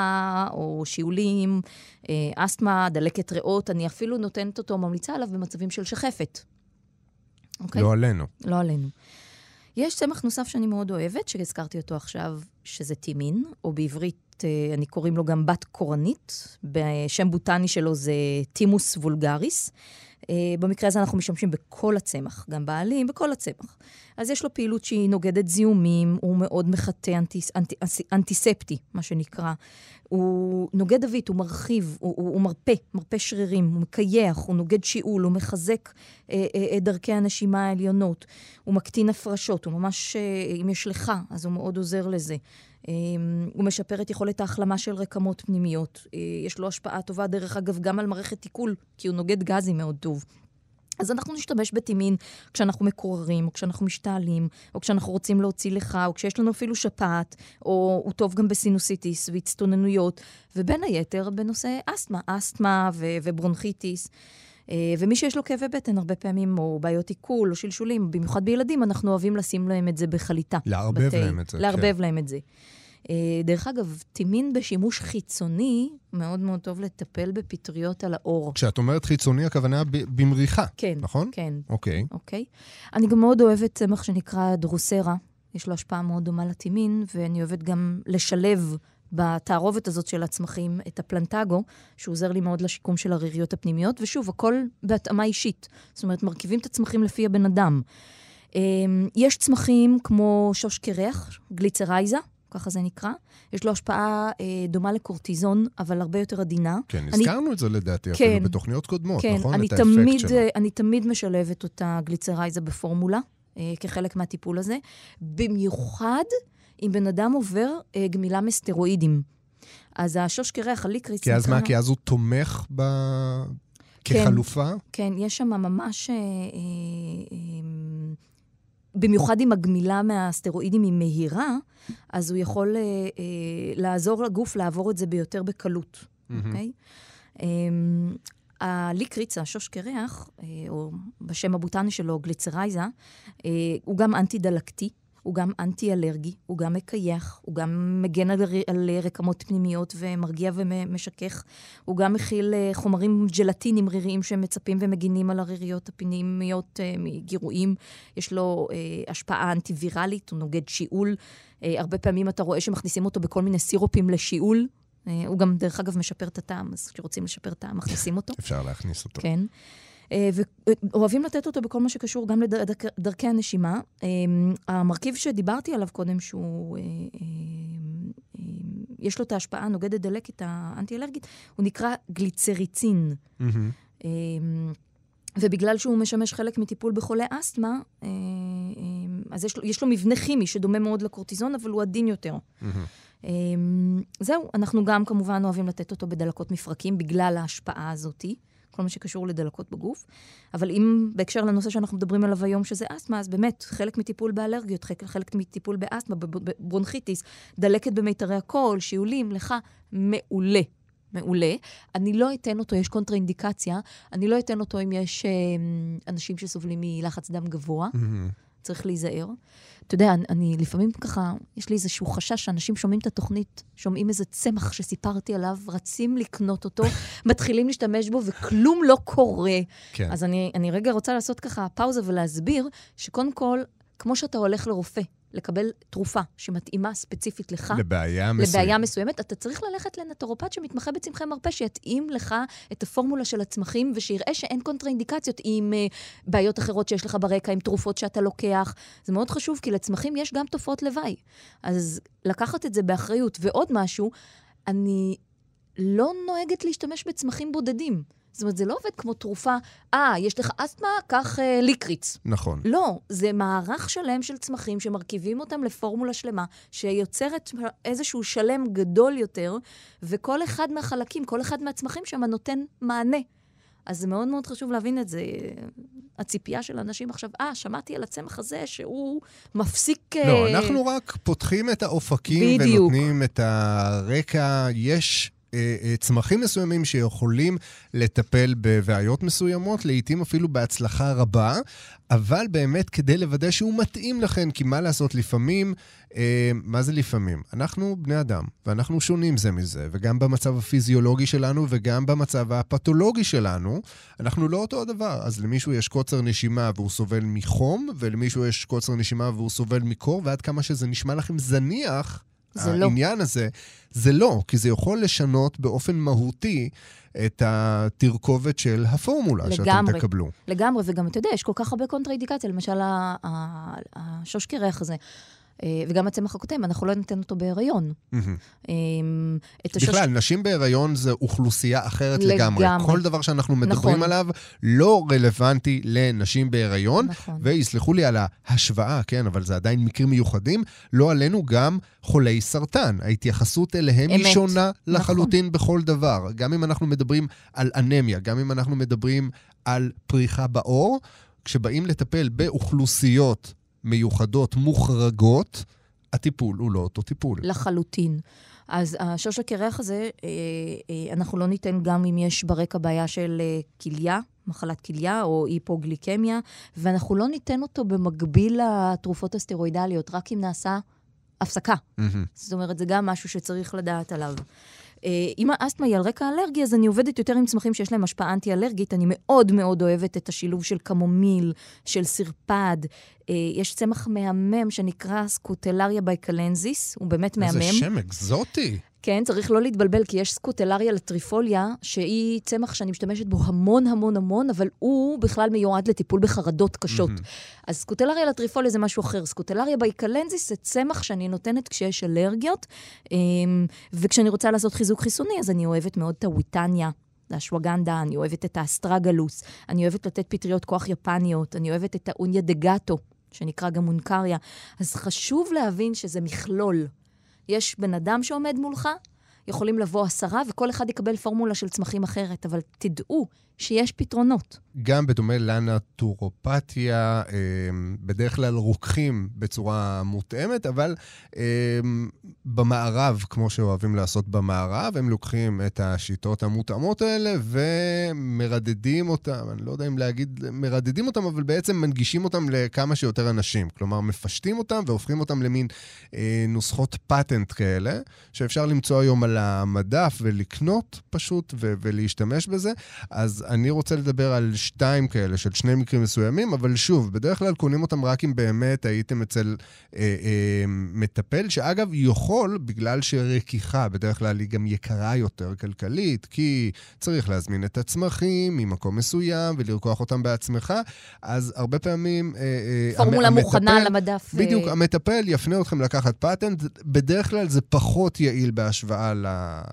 או שיעולים, אה, אסתמה, דלקת ריאות, אני אפילו נותנת אותו, ממליצה עליו במצבים של שחפת. אוקיי? לא עלינו. לא עלינו. יש צמח נוסף שאני מאוד אוהבת, שהזכרתי אותו עכשיו, שזה טימין, או בעברית אה, אני קוראים לו גם בת קורנית, בשם בוטני שלו זה טימוס וולגריס. Uh, במקרה הזה אנחנו משתמשים בכל הצמח, גם בעלים, בכל הצמח. אז יש לו פעילות שהיא נוגדת זיהומים, הוא מאוד מחטא אנטיס, אנטי, אנטיספטי, מה שנקרא. הוא נוגד דווית, הוא מרחיב, הוא, הוא, הוא מרפא, מרפא שרירים, הוא מקייח, הוא נוגד שיעול, הוא מחזק uh, uh, את דרכי הנשימה העליונות, הוא מקטין הפרשות, הוא ממש, uh, אם יש לך, אז הוא מאוד עוזר לזה. אמ, הוא משפר את יכולת ההחלמה של רקמות פנימיות. אה, יש לו השפעה טובה, דרך אגב, גם על מערכת עיכול, כי הוא נוגד גזים מאוד טוב. אז אנחנו נשתמש בטימין כשאנחנו מקוררים, או כשאנחנו משתעלים, או כשאנחנו רוצים להוציא לך, או כשיש לנו אפילו שפעת, או הוא טוב גם בסינוסיטיס והצטוננויות, ובין היתר בנושא אסתמה, אסתמה ו- וברונכיטיס. אה, ומי שיש לו כאבי בטן הרבה פעמים, או בעיות עיכול, או שלשולים, במיוחד בילדים, אנחנו אוהבים לשים להם את זה בחליטה. לערבב בתי, להם את זה, לערבב כן. להם את זה. אה, דרך אגב, טימין בשימוש חיצוני, מאוד מאוד טוב לטפל בפטריות על האור. כשאת אומרת חיצוני, הכוונה במריחה, כן, נכון? כן. אוקיי. אוקיי. אני גם מאוד אוהבת צמח שנקרא דרוסרה. יש לו השפעה מאוד דומה לטימין, ואני אוהבת גם לשלב בתערובת הזאת של הצמחים את הפלנטגו, שעוזר לי מאוד לשיקום של הריריות הפנימיות, ושוב, הכל בהתאמה אישית. זאת אומרת, מרכיבים את הצמחים לפי הבן אדם. אמ, יש צמחים כמו שוש קרח, גליצרייזה, ככה זה נקרא. יש לו השפעה אה, דומה לקורטיזון, אבל הרבה יותר עדינה. כן, אני, הזכרנו את זה לדעתי כן, אפילו בתוכניות קודמות, כן, נכון? אני את תמיד, שלו. אני תמיד משלבת אותה גליצרייזה בפורמולה, אה, כחלק מהטיפול הזה. במיוחד אם בן אדם עובר אה, גמילה מסטרואידים. אז השוש קרח, הליקריץ... כי אז מה? כי אז הוא תומך ב... כן, כחלופה? כן, יש שם ממש... אה, אה, אה, במיוחד אם הגמילה מהסטרואידים היא מהירה, אז הוא יכול אה, אה, לעזור לגוף לעבור את זה ביותר בקלות, אוקיי? Mm-hmm. Okay? אה, הליקריץ, השוש קרח, אה, או בשם הבוטני שלו, גליצרייזה, אה, הוא גם אנטי-דלקתי. הוא גם אנטי-אלרגי, הוא גם מקייח, הוא גם מגן על, על רקמות פנימיות ומרגיע ומשכך. הוא גם מכיל uh, חומרים ג'לטינים ריריים שמצפים ומגינים על הריריות הפנימיות uh, מגירויים. יש לו uh, השפעה אנטי-ויראלית, הוא נוגד שיעול. הרבה פעמים אתה רואה שמכניסים אותו בכל מיני סירופים לשיעול. הוא גם, דרך אגב, משפר את הטעם, אז כשרוצים לשפר טעם, מכניסים אותו. אפשר להכניס אותו. כן. אה, ואוהבים לתת אותו בכל מה שקשור גם לדרכי הנשימה. אה, המרכיב שדיברתי עליו קודם, שהוא... אה, יש לו את ההשפעה הנוגדת דלקת האנטי-אלרגית, הוא נקרא גליצריצין. Mm-hmm. ובגלל שהוא משמש חלק מטיפול בחולי אסתמה, אז יש לו, יש לו מבנה כימי שדומה מאוד לקורטיזון, אבל הוא עדין יותר. Mm-hmm. זהו, אנחנו גם כמובן אוהבים לתת אותו בדלקות מפרקים בגלל ההשפעה הזאתי. כל מה שקשור לדלקות בגוף. אבל אם בהקשר לנושא שאנחנו מדברים עליו היום, שזה אסתמה, אז באמת, חלק מטיפול באלרגיות, חלק, חלק מטיפול באסתמה, בברונכיטיס, דלקת במיתרי הקול, שיעולים, לך, מעולה. מעולה. אני לא אתן אותו, יש קונטראינדיקציה, אני לא אתן אותו אם יש אה, אנשים שסובלים מלחץ דם גבוה. Mm-hmm. צריך להיזהר. אתה יודע, אני, אני לפעמים ככה, יש לי איזשהו חשש שאנשים שומעים את התוכנית, שומעים איזה צמח שסיפרתי עליו, רצים לקנות אותו, מתחילים להשתמש בו, וכלום לא קורה. כן. אז אני, אני רגע רוצה לעשות ככה פאוזה ולהסביר שקודם כל, כמו שאתה הולך לרופא, לקבל תרופה שמתאימה ספציפית לך, לבעיה מסוימת, לבעיה מסוימת אתה צריך ללכת לנטורופט שמתמחה בצמחי מרפא, שיתאים לך את הפורמולה של הצמחים, ושיראה שאין קונטראינדיקציות עם uh, בעיות אחרות שיש לך ברקע, עם תרופות שאתה לוקח. זה מאוד חשוב, כי לצמחים יש גם תופעות לוואי. אז לקחת את זה באחריות. ועוד משהו, אני לא נוהגת להשתמש בצמחים בודדים. זאת אומרת, זה לא עובד כמו תרופה, אה, יש לך אסתמה, קח אה, ליקריץ. נכון. לא, זה מערך שלם של צמחים שמרכיבים אותם לפורמולה שלמה, שיוצרת איזשהו שלם גדול יותר, וכל אחד מהחלקים, כל אחד מהצמחים שם נותן מענה. אז זה מאוד מאוד חשוב להבין את זה. הציפייה של אנשים עכשיו, אה, שמעתי על הצמח הזה שהוא מפסיק... לא, uh... אנחנו רק פותחים את האופקים בדיוק. ונותנים את הרקע. יש אה, אה, צמחים מסוימים שיכולים לטפל בבעיות מסוימות, לעתים אפילו בהצלחה רבה, אבל באמת כדי לוודא שהוא מתאים לכן, כי מה לעשות, לפעמים, אה, מה זה לפעמים? אנחנו בני אדם, ואנחנו שונים זה מזה, וגם במצב הפיזיולוגי שלנו וגם במצב הפתולוגי שלנו, אנחנו לא אותו הדבר. אז למישהו יש קוצר נשימה והוא סובל מחום, ולמישהו יש קוצר נשימה והוא סובל מקור, ועד כמה שזה נשמע לכם זניח, זה לא. העניין הזה, זה לא, כי זה יכול לשנות באופן מהותי את התרכובת של הפורמולה לגמרי, שאתם תקבלו. לגמרי, וגם אתה יודע, יש כל כך הרבה קונטראינדיקציה, למשל השוש קירח הזה. אה, וגם הצמח הקוטם, אנחנו לא ניתן אותו בהיריון. אמ, בכלל, נשים בהיריון זה אוכלוסייה אחרת לגמרי. כל דבר שאנחנו מדברים נכון. עליו לא רלוונטי לנשים בהיריון. נכון. ויסלחו לי על ההשוואה, כן, אבל זה עדיין מקרים מיוחדים. לא עלינו גם חולי סרטן. ההתייחסות אליהם. היא שונה נכון. לחלוטין בכל דבר. גם אם אנחנו מדברים על אנמיה, גם אם אנחנו מדברים על פריחה בעור, כשבאים לטפל באוכלוסיות מיוחדות, מוחרגות, הטיפול הוא לא אותו טיפול. לחלוטין. אז השוש הקרח הזה, אה, אה, אנחנו לא ניתן גם אם יש ברקע בעיה של אה, כליה, מחלת כליה או היפוגליקמיה, ואנחנו לא ניתן אותו במקביל לתרופות הסטרואידליות, רק אם נעשה הפסקה. Mm-hmm. זאת אומרת, זה גם משהו שצריך לדעת עליו. אה, אם האסתמה היא על רקע אלרגי, אז אני עובדת יותר עם צמחים שיש להם השפעה אנטי-אלרגית. אני מאוד מאוד אוהבת את השילוב של קמומיל, של סרפד. אה, יש צמח מהמם שנקרא Scutellaria baicalensis, הוא באמת מהמם. איזה שם אקזוטי. כן, צריך לא להתבלבל, כי יש Scutellaria lateriflora, שהיא צמח שאני משתמשת בו המון המון המון, אבל הוא בכלל מיועד לטיפול בחרדות קשות. Mm-hmm. אז Scutellaria lateriflora זה משהו אחר. Scutellaria baicalensis זה צמח שאני נותנת כשיש אלרגיות, אמ, וכשאני רוצה לעשות חיזוק חיסוני, אז אני אוהבת מאוד את הוויטניה. האשווגנדה, אני אוהבת את האסטרגלוס, אני אוהבת לתת פטריות כוח יפניות, אני אוהבת את האוניה דה גאטו, שנקרא גם אונקריה. אז חשוב להבין שזה מכלול. יש בן אדם שעומד מולך, יכולים לבוא עשרה, וכל אחד יקבל פורמולה של צמחים אחרת, אבל תדעו שיש פתרונות. גם בדומה לנטורופתיה, אמ, בדרך כלל רוקחים בצורה מותאמת, אבל אמ, במערב, כמו שאוהבים לעשות במערב, הם לוקחים את השיטות המותאמות האלה ומרדדים אותם, אני לא יודע אם להגיד מרדדים אותם, אבל בעצם מנגישים אותם לכמה שיותר אנשים. כלומר, מפשטים אותם והופכים אותם למין אה, נוסחות פטנט כאלה, שאפשר למצוא היום על המדף ולקנות פשוט ולהשתמש בזה. אז אני רוצה לדבר על שתיים כאלה, של שני מקרים מסוימים, אבל שוב, בדרך כלל קונים אותם רק אם באמת הייתם אצל אה, אה, מטפל, שאגב, יכול, בגלל שרכיחה בדרך כלל היא גם יקרה יותר כלכלית, כי צריך להזמין את הצמחים ממקום מסוים ולרקוח אותם בעצמך, אז הרבה פעמים... אה, אה, פורמולה המטפל, מוכנה על המדף. אה. בדיוק, המטפל יפנה אתכם לקחת פטנט, בדרך כלל זה פחות יעיל בהשוואה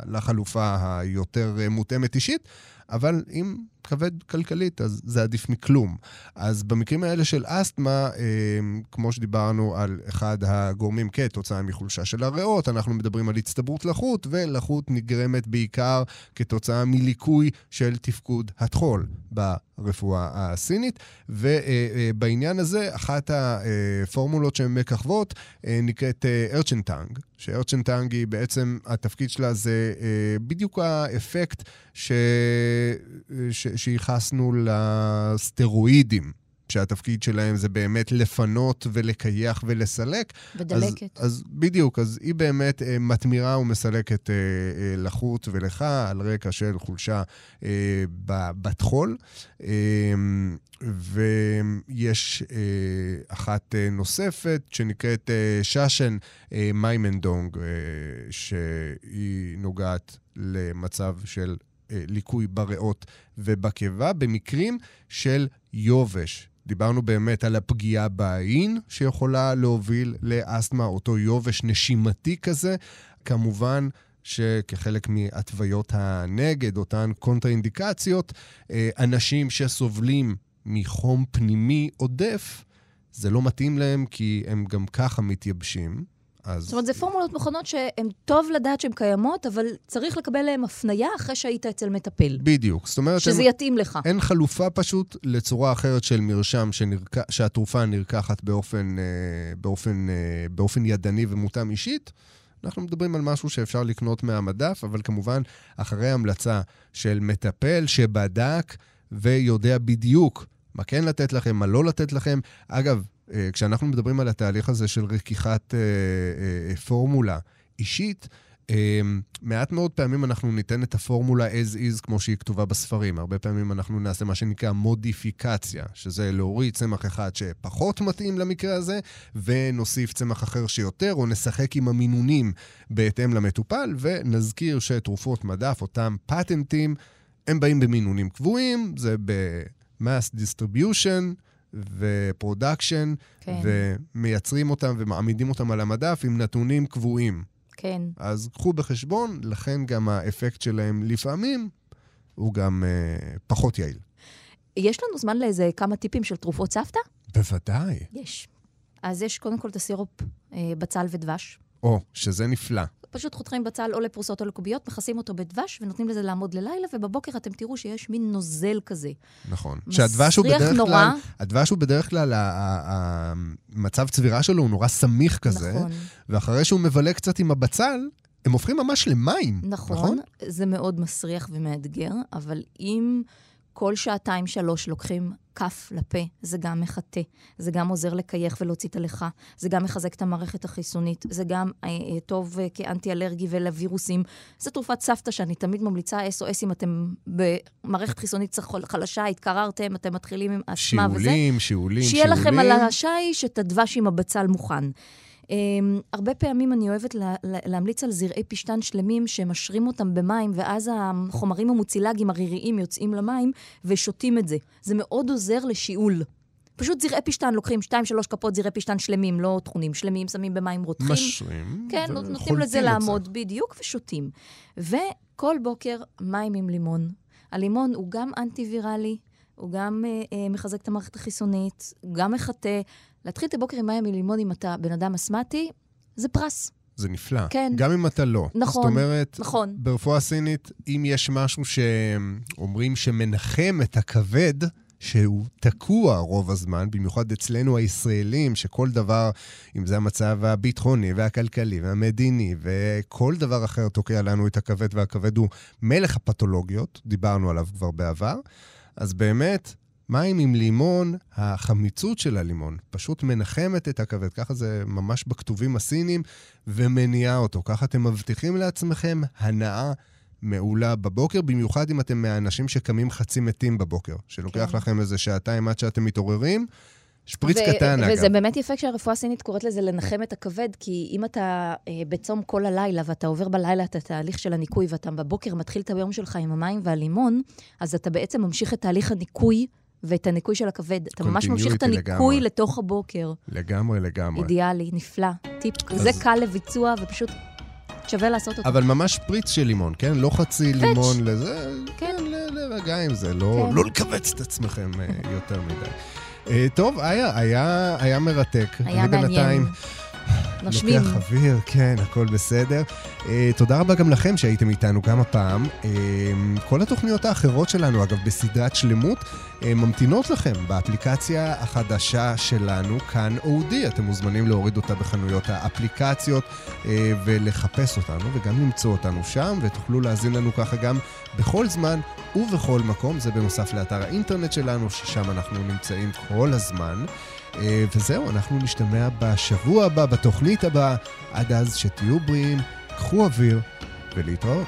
לחלופה היותר מותאמת אישית. אבל אם כבד כלכלית, אז זה עדיף מכלום. אז במקרים האלה של אסתמה, אה, כמו שדיברנו על אחד הגורמים כתוצאה מחולשה של הריאות, אנחנו מדברים על הצטברות לחות, ולחות נגרמת בעיקר כתוצאה מליקוי של תפקוד הטחול ברפואה הסינית. ובעניין הזה, אחת הפורמולות שהן מככבות נקראת ארצ'נטנג, שארצ'נטנג היא בעצם, התפקיד שלה זה בדיוק האפקט ש... ש... שייחסנו לסטרואידים. שהתפקיד שלהם זה באמת לפנות ולקייח ולסלק. ודלקת. אז, אז בדיוק, אז היא באמת אה, מתמירה ומסלקת אה, אה, לחות ולך על רקע של חולשה אה, בטחול. אה, ויש אה, אחת אה, נוספת שנקראת אה, ששן אה, מיימנדונג, אה, שהיא נוגעת למצב של ליקוי בריאות ובקיבה במקרים של יובש. דיברנו באמת על הפגיעה בעין שיכולה להוביל לאסתמה, אותו יובש נשימתי כזה. כמובן, שכחלק מהתוויות הנגד, אותן קונטראינדיקציות, אה, אנשים שסובלים מחום פנימי עודף, זה לא מתאים להם כי הם גם ככה מתייבשים. אז... זאת אומרת, זה פורמולות מכונות שהן טוב לדעת שהן קיימות, אבל צריך לקבל להן הפנייה אחרי שהיית אצל מטפל. בדיוק. זאת אומרת... שזה אין, יתאים לך. אין חלופה פשוט לצורה אחרת של מרשם שנרק... שהתרופה נרקחת באופן, אה, באופן, אה, באופן ידני ומותאם אישית. אנחנו מדברים על משהו שאפשר לקנות מהמדף, אבל כמובן, אחרי המלצה של מטפל שבדק ויודע בדיוק מה כן לתת לכם, מה לא לתת לכם. אגב, כשאנחנו מדברים על התהליך הזה של רכיחת אה, אה, פורמולה אישית, מעט מאוד פעמים אנחנו ניתן את הפורמולה as is כמו שהיא כתובה בספרים. הרבה פעמים אנחנו נעשה מה שנקרא מודיפיקציה, שזה להוריד צמח אחד שפחות מתאים למקרה הזה, ונוסיף צמח אחר שיותר, או נשחק עם המינונים בהתאם למטופל, ונזכיר שתרופות מדף, אותם פטנטים, הם באים במינונים קבועים, זה ב-mass distribution. ו production, כן. ומייצרים אותם ומעמידים אותם על המדף עם נתונים קבועים. כן. אז קחו בחשבון, לכן גם האפקט שלהם לפעמים הוא גם אה, פחות יעיל. יש לנו זמן לאיזה כמה טיפים של תרופות סבתא? בוודאי. יש. אז יש קודם כל את הסירופ אה, בצל ודבש. או, שזה נפלא. פשוט חותכים בצל או לפרוסות או לקוביות, מכסים אותו בדבש ונותנים לזה לעמוד ללילה, ובבוקר אתם תראו שיש מין נוזל כזה. נכון. שהדבש הוא בדרך נורא. כלל, הדבש הוא בדרך כלל, המצב צבירה שלו הוא נורא סמיך כזה, נכון. ואחרי שהוא מבלה קצת עם הבצל, הם הופכים ממש למים, נכון? נכון, זה מאוד מסריח ומאתגר, אבל אם... כל שעתיים-שלוש לוקחים כף לפה, זה גם מחטא, זה גם עוזר לקייך ולהוציא את הלכה, זה גם מחזק את המערכת החיסונית, זה גם אה, אה, טוב אה, כאנטי-אלרגי ולווירוסים. זו תרופת סבתא שאני תמיד ממליצה SOS אם אתם במערכת חיסונית חלשה, התקררתם, אתם מתחילים עם אסמה וזה. שיעולים, שיעולים, שיעולים. שיהיה לכם על השיש את הדבש עם הבצל מוכן. Um, הרבה פעמים אני אוהבת לה, לה, להמליץ על זרעי פשטן שלמים שמשרים אותם במים, ואז החומרים המוצילגיים הריריים יוצאים למים ושותים את זה. זה מאוד עוזר לשיעול. פשוט זרעי פשטן, לוקחים 2-3 כפות זרעי פשטן שלמים, לא טחונים, שלמים, שמים במים רותחים. משרים. כן, נותנים לזה לעמוד זה. בדיוק, ושותים. וכל בוקר מים עם לימון. הלימון הוא גם אנטי-ויראלי, הוא גם אה, אה, מחזק את המערכת החיסונית, גם מחטא. להתחיל את הבוקר עם מים מלימון אם אתה בן אדם אסמטי, זה פרס. זה נפלא. כן. גם אם אתה לא. נכון, זאת אומרת, נכון. ברפואה סינית, אם יש משהו שאומרים שמנחם את הכבד, שהוא תקוע רוב הזמן, במיוחד אצלנו הישראלים, שכל דבר, אם זה המצב הביטחוני והכלכלי והמדיני וכל דבר אחר תוקע לנו את הכבד, והכבד הוא מלך הפתולוגיות, דיברנו עליו כבר בעבר, אז באמת, מים עם לימון, החמיצות של הלימון פשוט מנחמת את הכבד, ככה זה ממש בכתובים הסינים, ומניעה אותו. ככה אתם מבטיחים לעצמכם הנאה מעולה בבוקר, במיוחד אם אתם מהאנשים שקמים חצי מתים בבוקר, שלוקח כן. לכם איזה שעתיים עד שאתם מתעוררים. שפריץ ו- קטן, אגב. וזה באמת יפה כשהרפואה הסינית קוראת לזה לנחם את הכבד, כי אם אתה אה, בצום כל הלילה, ואתה עובר בלילה את התהליך של הניקוי, ואתה בבוקר מתחיל את היום שלך עם המים והלימון, אז אתה בעצם ממשיך את תהליך הניקוי ואת הניקוי של הכבד. אתה ממש ממשיך את הניקוי לגמרי. לתוך הבוקר. לגמרי, לגמרי. אידיאלי, נפלא. טיפ כזה קל לביצוע, ופשוט שווה לעשות אותו. אבל ממש פריץ של לימון, כן? לא חצי פץ'. לימון לזה, כן. כן, ל- להירגע עם זה, לא כן. לא לכווץ את עצמכם אה, יותר מדי. אה, טוב, איה, היה היה מרתק. היה אני מעניין. בינתיים נושמים. לוקח אוויר, כן, הכל בסדר. Uh, תודה רבה גם לכם שהייתם איתנו גם הפעם. Uh, כל התוכניות האחרות שלנו, אגב, בסדרת שלמות, uh, ממתינות לכם באפליקציה החדשה שלנו, כאן אודי. אתם מוזמנים להוריד אותה בחנויות האפליקציות ולחפש אותנו, וגם למצוא אותנו שם, ותוכלו להאזין לנו ככה גם בכל זמן ובכל מקום. זה בנוסף לאתר האינטרנט שלנו, ששם אנחנו נמצאים כל הזמן. אה, וזהו, אנחנו נשתמע בשבוע הבא, בתוכנית הבאה. עד אז שתהיו בריאים, קחו אוויר ולהתראות.